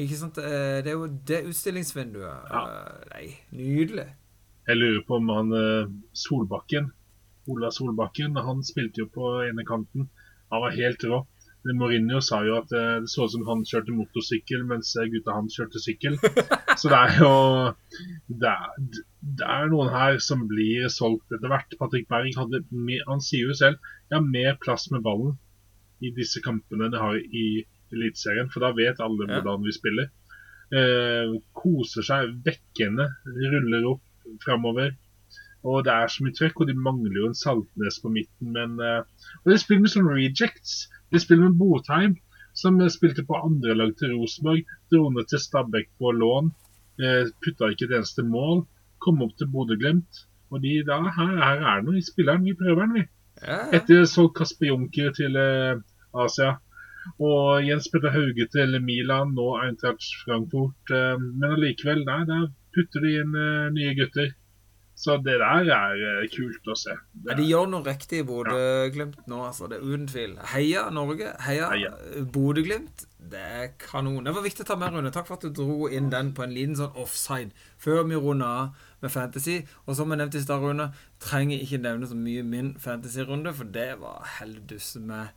[SPEAKER 1] Ikke sant? Eh, Det er jo det utstillingsvinduet.
[SPEAKER 2] Ja.
[SPEAKER 1] Eh, Nei, nydelig.
[SPEAKER 2] Jeg lurer på om han eh, Solbakken, Ola Solbakken, han spilte jo på ene kanten. Han var helt rå. Mourinho sa jo at det så ut som han kjørte motorsykkel, mens gutta hans kjørte sykkel. Så det er jo det er, det er noen her som blir solgt etter hvert. Patrick Berg hadde mer, han sier jo selv jeg har mer plass med ballen i disse kampene enn jeg har i Eliteserien, for da vet alle
[SPEAKER 1] Ja.
[SPEAKER 2] hvordan vi spiller. Eh, koser seg vekkende, ruller opp framover. Og det er så mye trøkk, og de mangler jo en Saltnes på midten. Men, eh, og de spiller med sånne rejects. De spiller med Botheim, som eh, spilte på andre lag til Rosenborg. Dro ned til Stabæk på lån. Eh, putta ikke et eneste mål. Kom opp til Bodø-Glimt. Og de da, her, her er det noe i spilleren. Vi prøver den, vi.
[SPEAKER 1] Ja, ja.
[SPEAKER 2] Etter så Kasper Junker til eh, Asia. Og Jens Petter Hauge til Milan, nå Eintracht Frankfurt. Eh, men allikevel, nei, der putter de inn eh, nye gutter. Så det der er eh, kult å se. Det
[SPEAKER 1] Ja, de gjør noe riktig i Bodø-Glimt nå, altså. Det er uten tvil. Heia Norge. Heia,
[SPEAKER 2] Heia.
[SPEAKER 1] Bodø-Glimt. Det er kanon. Det var viktig å ta med, Rune. Takk for at du dro inn den på en liten sånn offside før vi runder av med Fantasy. Og som jeg nevnte i stad, Rune, trenger ikke nevne så mye min Fantasy-runde, for det var helldus med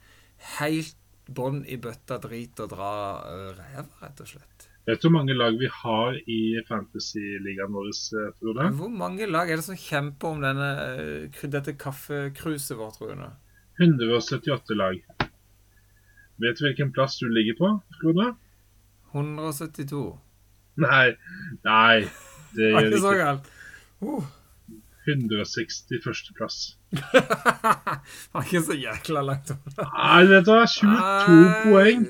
[SPEAKER 1] helt bånn i bøtta drit og dra øh, ræva, rett og slett.
[SPEAKER 2] vet du hvor mange lag vi har i Fantasy-ligaen vår, eh, Frode?
[SPEAKER 1] Hvor mange lag er det som kjemper om denne, øh, dette kaffekruset vårt, Rune?
[SPEAKER 2] 178 lag. Vet du hvilken plass du ligger på, Frode?
[SPEAKER 1] 172.
[SPEAKER 2] Nei, nei, det
[SPEAKER 1] Det var
[SPEAKER 2] gjør
[SPEAKER 1] ikke så galt. Uh.
[SPEAKER 2] 161. plass.
[SPEAKER 1] Var ikke så jækla langt unna.
[SPEAKER 2] Nei, dette var 22 poeng.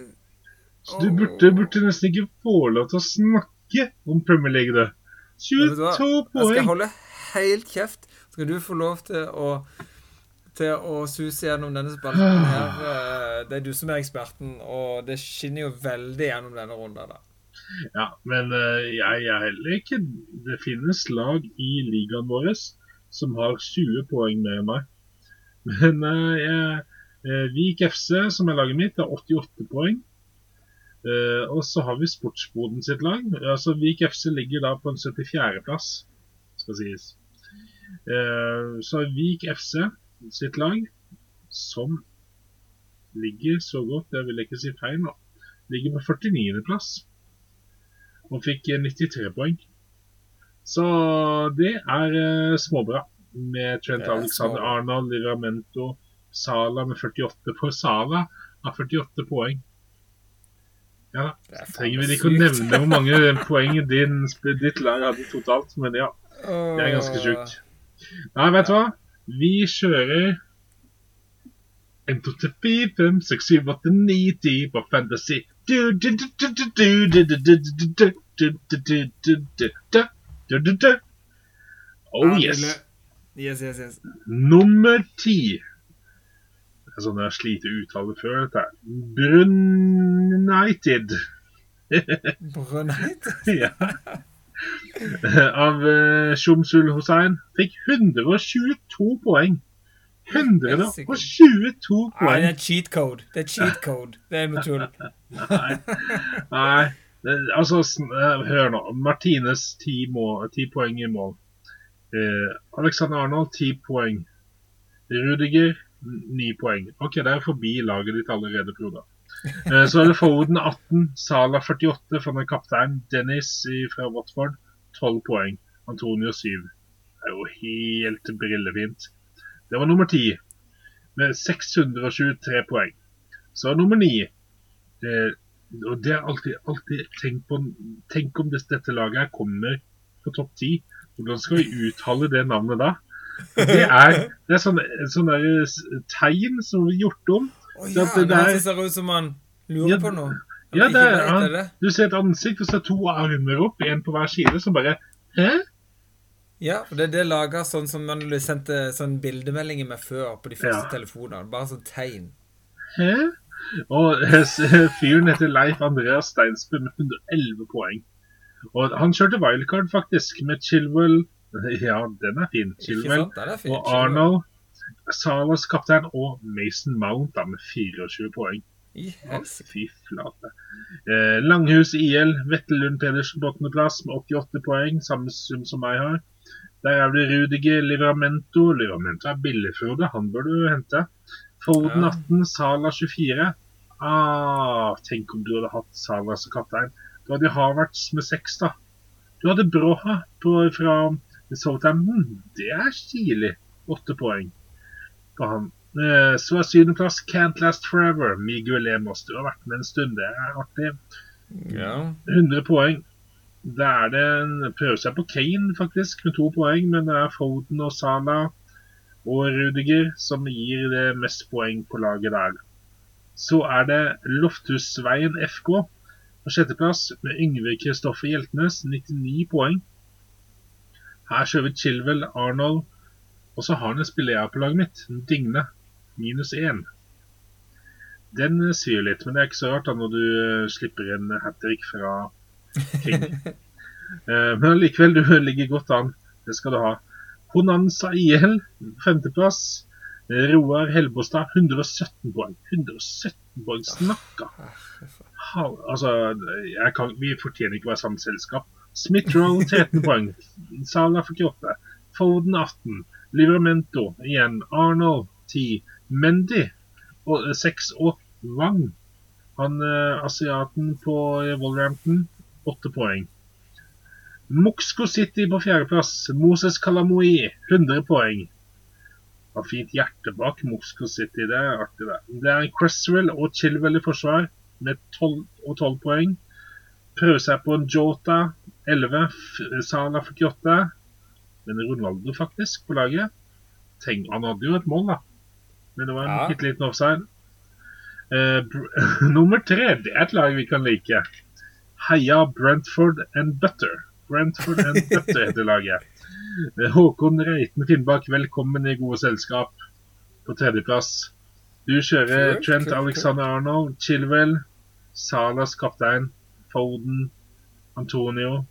[SPEAKER 2] Så du burde, burde nesten ikke få lov til å snakke om Premier League, du.
[SPEAKER 1] Vet du hva?
[SPEAKER 2] 22
[SPEAKER 1] Jeg skal
[SPEAKER 2] poeng!
[SPEAKER 1] holde helt kjeft. Så skal du få lov til å til å suse gjennom denne spalten her. Eh, Det er du som er eksperten, og det skinner jo veldig gjennom denne runden. da.
[SPEAKER 2] Ja, men eh, jeg er heller ikke Det finnes lag i ligaen vår som har 20 poeng mer enn meg. Men eh, jeg, eh, Vik FC, som er laget mitt, har 88 poeng. Eh, og så har vi Sportsboden sitt lag. Altså Vik FC ligger da på en 74.-plass, skal sies. Så Vik FC sitt lag, som ligger så godt, det vil jeg ikke si feil nå, ligger på 49.-plass og fikk eh, 93 poeng. Så det er eh, småbra. Med Trent
[SPEAKER 1] er
[SPEAKER 2] Alexander. Arnold, Liramento, Sala med 48 på Sala har 48 poeng. Ja,
[SPEAKER 1] er
[SPEAKER 2] trenger vi ikke å nevne hvor mange poeng din, ditt lag hadde totalt, men ja, det er ganske sjukt. Nei, vet du hva? Vi kjører 1, 2, 3, 4, 5, 6, 7, 8, 9, 10 på Fantasy. Du, du, du, du, du, du, du, du, du, du, du, du, du, du, du, du, du, du. Oh
[SPEAKER 1] Ja,
[SPEAKER 2] yes.
[SPEAKER 1] Yes, yes, yes.
[SPEAKER 2] Nummer ti. Det er sånn jeg sliter uttale før dette. her. Brunited.
[SPEAKER 1] Brunited?
[SPEAKER 2] ja. Av uh, Hussein fikk 122 poeng. 122
[SPEAKER 1] Nei, det
[SPEAKER 2] poeng.
[SPEAKER 1] er cheat code. Det er cheat code. Det er med tull.
[SPEAKER 2] Nei. Nei. Altså, eh, hør nå. Martinez 10, mål, 10 poeng i mål. Eh, Alexander Arnold 10 poeng. Rudiger 9 poeng. Ok, det er forbi laget ditt allerede, Frode. Eh, så er det Foden 18, Sala 48 fra kaptein. Dennis fra Watford 12 poeng. Antonio 7. Det er jo helt brillefint. Det var nummer 10 med 623 poeng. Så nummer 9 eh, og det er alltid, alltid tenk, på, tenk om det, dette laget her kommer på topp 10. Hvordan skal vi uttale det navnet da? Det er, det er sånne, sånne tegn som er gjort om.
[SPEAKER 1] Å
[SPEAKER 2] Så
[SPEAKER 1] ja,
[SPEAKER 2] det
[SPEAKER 1] det er ser ut som han lurer
[SPEAKER 2] Ja,
[SPEAKER 1] på noe.
[SPEAKER 2] Ja, det er, han, du ser et ansikt, og så er to armer opp, en på hver side, som bare Hæ?
[SPEAKER 1] Ja, for det er det laget sånn som man sendte sånn bildemeldinger med før på de første
[SPEAKER 2] Ja.
[SPEAKER 1] telefonene. Bare sånn tegn.
[SPEAKER 2] Hæ? Og fyren heter Leif Andreas Steinsbø med 111 poeng. Og han kjørte wildcard, faktisk, med Chilwell Ja, den er fin. Chilwell
[SPEAKER 1] er
[SPEAKER 2] og Arnold. Salas kaptein og Mason Mount da, med 24 poeng.
[SPEAKER 1] Yes.
[SPEAKER 2] Fy flate. Eh, Langhus IL, Vettel Lund Pedersen på åttendeplass med 88 poeng, samme sum som jeg har. Der er det Rudiger, Livramento. Livramento er billig, Frode. Han bør du hente. Foden 18, Sala 24. Ah, tenk om du hadde hatt Sala som kaptein. Du hadde Havertz med 6, da. Du hadde Broha på, fra Southampton. Det er stilig. 8 poeng på han. Eh, Så er syvendeplass Can't Last Forever. Miguel Lemos. Du har vært med en stund, det er artig.
[SPEAKER 1] Ja.
[SPEAKER 2] 100 poeng. Da er det en prøver seg på Kane, faktisk, med to poeng. Men det er Foden og Sala og Rudiger som gir det mest poeng på laget der. Så er det Loftusveien FK på sjetteplass med Yngve Kristoffer Hjeltnes, 99 poeng. Her kjører vi Chilwell, Arnold, og så har han en spiller på laget mitt, Digne, minus én. Den eh, svir litt, men det er ikke så rart da når du eh, slipper en hat trick fra King. Eh, men allikevel, du ligger godt an. Det skal du ha. Honanza IL, femteplass. Roar Helbostad, 117 poeng. 117 poeng, snakka! Altså, jeg kan, vi fortjener ikke å være samme selskap. Smith-Roll 13 poeng. Sala 48. Foden 18. Livramento igjen. Arnold 10. Mendy eh, 6 og Wang. Han eh, asiaten på Wolverhampton 8 poeng. Moxco City på fjerdeplass. Moses Kalamoi, 100 poeng. Har fint hjerte bak Moxco City, det er artig det. Det er Cresswell og Chilwell i forsvar med 12 og 12 poeng. Prøver seg på en Jota 11, F- Sala 48. Men Ronaldo faktisk på laget. Tenk, han hadde jo et mål, da. Men det var en
[SPEAKER 1] Ja.
[SPEAKER 2] bitte liten offside. Uh, nummer tre, det er et lag vi kan like. Heia Brentford and Butter. Brentford and Butter heter laget. Eh, Håkon Reiten Finnbakk, velkommen i gode selskap på tredjeplass. Du kjører Trent. Alexander Arnold, Chilwell, Salas kaptein, Foden, Antonio.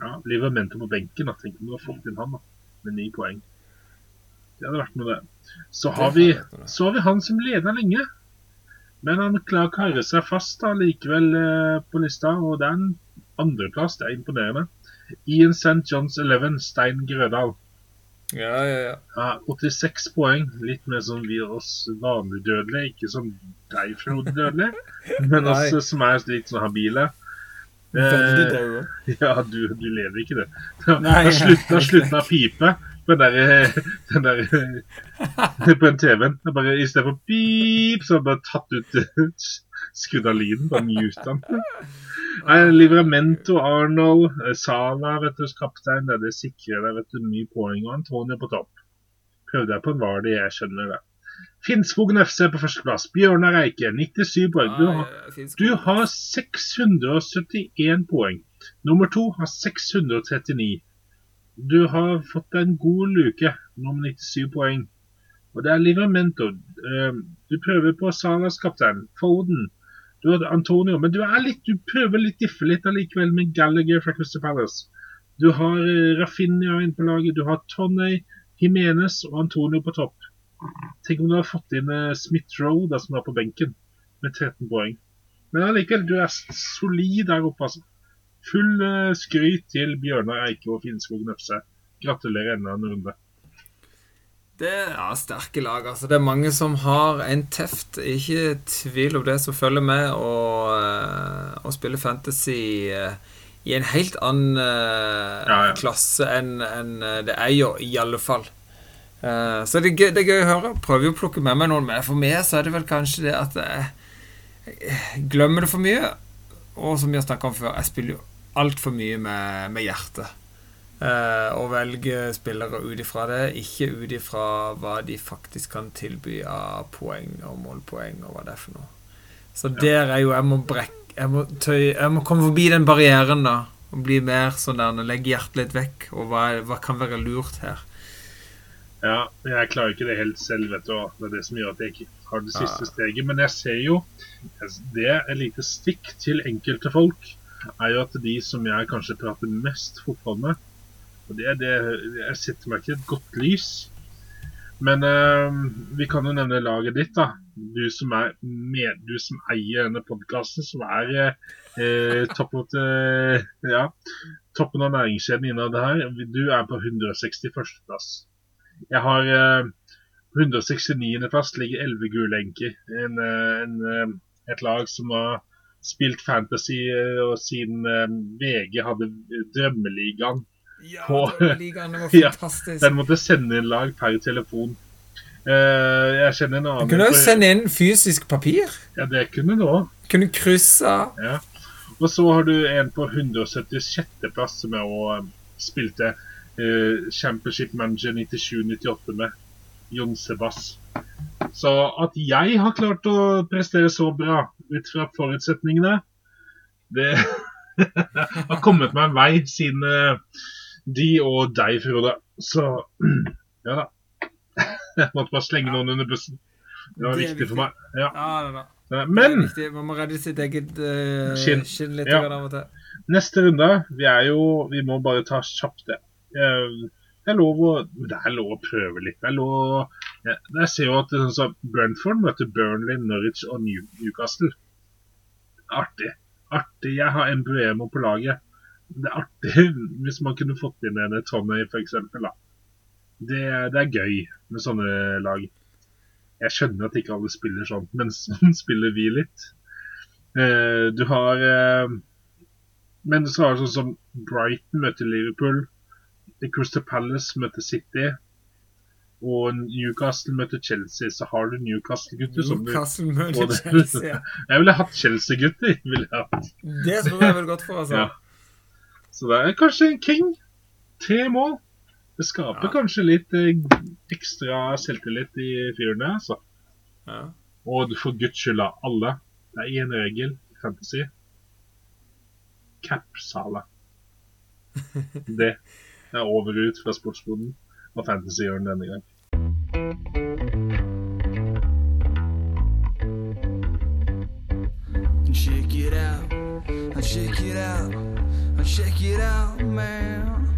[SPEAKER 2] Ja, Livramento på benken. da. Tenk om du har fått inn han da, med ni poeng. Det hadde vært noe, det. Så har vi, så har vi han som leder lenge. Men han klarer å karre seg fast da, likevel eh, på lista, og det er en andreplass. Det er imponerende. Ian St. John's 11, Stein Grødal.
[SPEAKER 1] Ja, ja, ja.
[SPEAKER 2] Ja, 86 poeng. Litt mer som vi oss vanlig dødelige. Ikke som deg, Frode Dødelig, men også som er litt sånn habile.
[SPEAKER 1] Veldig
[SPEAKER 2] Eh,
[SPEAKER 1] daue.
[SPEAKER 2] ja, du, du lever ikke det.
[SPEAKER 1] Nei,
[SPEAKER 2] å slutt- da slutten pipe på den der, den der På den TV-en. Det bare I stedet for pip, så har jeg bare tatt ut Skrudd av lyden. Bare mute den. Livramento, Arnold, eh, Sala, vet du, kaptein. Det, det sikrer deg vet du, mye poeng. Og Antonio på topp. Prøvde jeg på en Vardi, jeg skjønner det. Finnskogen FC på førsteplass. Bjørnar Eike, 97 poeng. Du har, du har 671 poeng. Nummer to har 639. Du har fått deg en god luke, nummer 97 poeng. Og det er Livramento. Eh, Du prøver på Salas kaptein, Foden. Du har Antonio, men du er litt, du prøver litt diffe litt allikevel med Gallagher fra Crystal Palace. Du har eh, Rafinha inn på laget, du har Tonney, Jimenez og Antonio på topp. Tenk om du har fått inn eh, Smith Rowe, da, som var på benken, med 13 poeng. Men allikevel, du er solid der oppe, altså. Full eh, skryt til Bjørnar Eike og Finnskog Nøfse. Gratulerer enda en runde.
[SPEAKER 1] Det er sterke lag. altså. Det er mange som har en teft. Ikke tvil om det, som følger med å spille fantasy eh, i en helt annen eh,
[SPEAKER 2] Ja, ja.
[SPEAKER 1] klasse enn eh, det er jo, i alle fall. Eh, så det er, gøy, det er gøy å høre. Prøver å plukke med meg noen med. For meg så er det vel kanskje det at jeg glemmer det for mye. Og som vi har snakka om før, jeg spiller jo altfor mye med, med hjertet. Eh, og velge spillere ut ifra det, ikke ut ifra hva de faktisk kan tilby av poeng og målpoeng og hva det er for noe. Så der er jo Jeg må brekke jeg må, tøy, jeg må komme forbi den barrieren, da. Og bli mer sånn der Legge hjertet litt vekk. Og hva, hva kan være lurt her?
[SPEAKER 2] Ja, jeg klarer ikke det helt selv, vet du. Det er det som gjør at jeg ikke har det siste
[SPEAKER 1] Ja.
[SPEAKER 2] steget. Men jeg ser jo Det er et lite stikk til enkelte folk er jo at de som jeg kanskje prater mest fotball med og det det Jeg setter meg ikke et godt lys. Men uh, vi kan jo nevne laget ditt, da. Du som, er med, du som eier denne podkasten, som er uh, topp mot, eh, ja, toppen av næringskjeden innad her. Du er på 161. plass. Jeg har uh, 169. plass ligger 11 gule enker. En, eh, en, eh, et lag som har spilt fantasy eh, og siden eh, VG hadde Drømmeligaen.
[SPEAKER 1] Ja,
[SPEAKER 2] På-
[SPEAKER 1] Drømmeligaen var
[SPEAKER 2] Ja,
[SPEAKER 1] fantastisk.
[SPEAKER 2] Den måtte sende inn lag per telefon. Uh, jeg kjenner en annen Du
[SPEAKER 1] kunne jo sende inn fysisk papir.
[SPEAKER 2] Ja, det kunne du òg.
[SPEAKER 1] Kunne krysse.
[SPEAKER 2] Ja. Og så har du en på 176. plass som jeg òg spilte uh, Championship Manager 97-98 med. Jon Sebass. Så at jeg har klart å prestere så bra ut fra forutsetningene, det har kommet meg en vei siden eh, de og deg, Frode. Så ja da. Jeg måtte bare slenge noen under bussen. Det var
[SPEAKER 1] Det viktig,
[SPEAKER 2] viktig for meg. Ja.
[SPEAKER 1] Ja, det.
[SPEAKER 2] Eh,
[SPEAKER 1] Det
[SPEAKER 2] Men.
[SPEAKER 1] Man må redde sitt eget uh,
[SPEAKER 2] Skinn.
[SPEAKER 1] skinn. litt
[SPEAKER 2] Ja.
[SPEAKER 1] av og til.
[SPEAKER 2] Neste runde, vi er jo Vi må bare ta kjapt det. Eh, Det er lov å Det er lov å prøve litt. Det er lov å jeg, jeg ser jo at det er sånn som Brentford møter Burnley, Norwich og Newcastle. Artig. Artig. Jeg har Embuemo på laget. Det er artig hvis man kunne fått inn en Tonney f.eks. Det, det er gøy med sånne lag. Jeg skjønner at ikke alle spiller sånn, men sånn spiller vi litt. Eh, du har eh, Men så har du sånn som Brighton møter Liverpool. Crystal Palace møter City. Og Newcastle møter Chelsea. Så har du Newcastle-gutter
[SPEAKER 1] Newcastle møter Chelsea. ja.
[SPEAKER 2] Jeg ville hatt Chelsea-gutter.
[SPEAKER 1] Det tror jeg vel godt for, altså.
[SPEAKER 2] Ja. Så det er kanskje en King. Tre mål. Det skaper
[SPEAKER 1] Ja.
[SPEAKER 2] kanskje litt eh, ekstra selvtillit i fyrene. Altså.
[SPEAKER 1] Ja.
[SPEAKER 2] Og du for guds skyld av alle. Det er én regel i Fantasy. Cap-sala. Det er over ut fra sportsboden og fantasyhjørnet denne gang.
[SPEAKER 4] Check it out, check it out, check it out, man.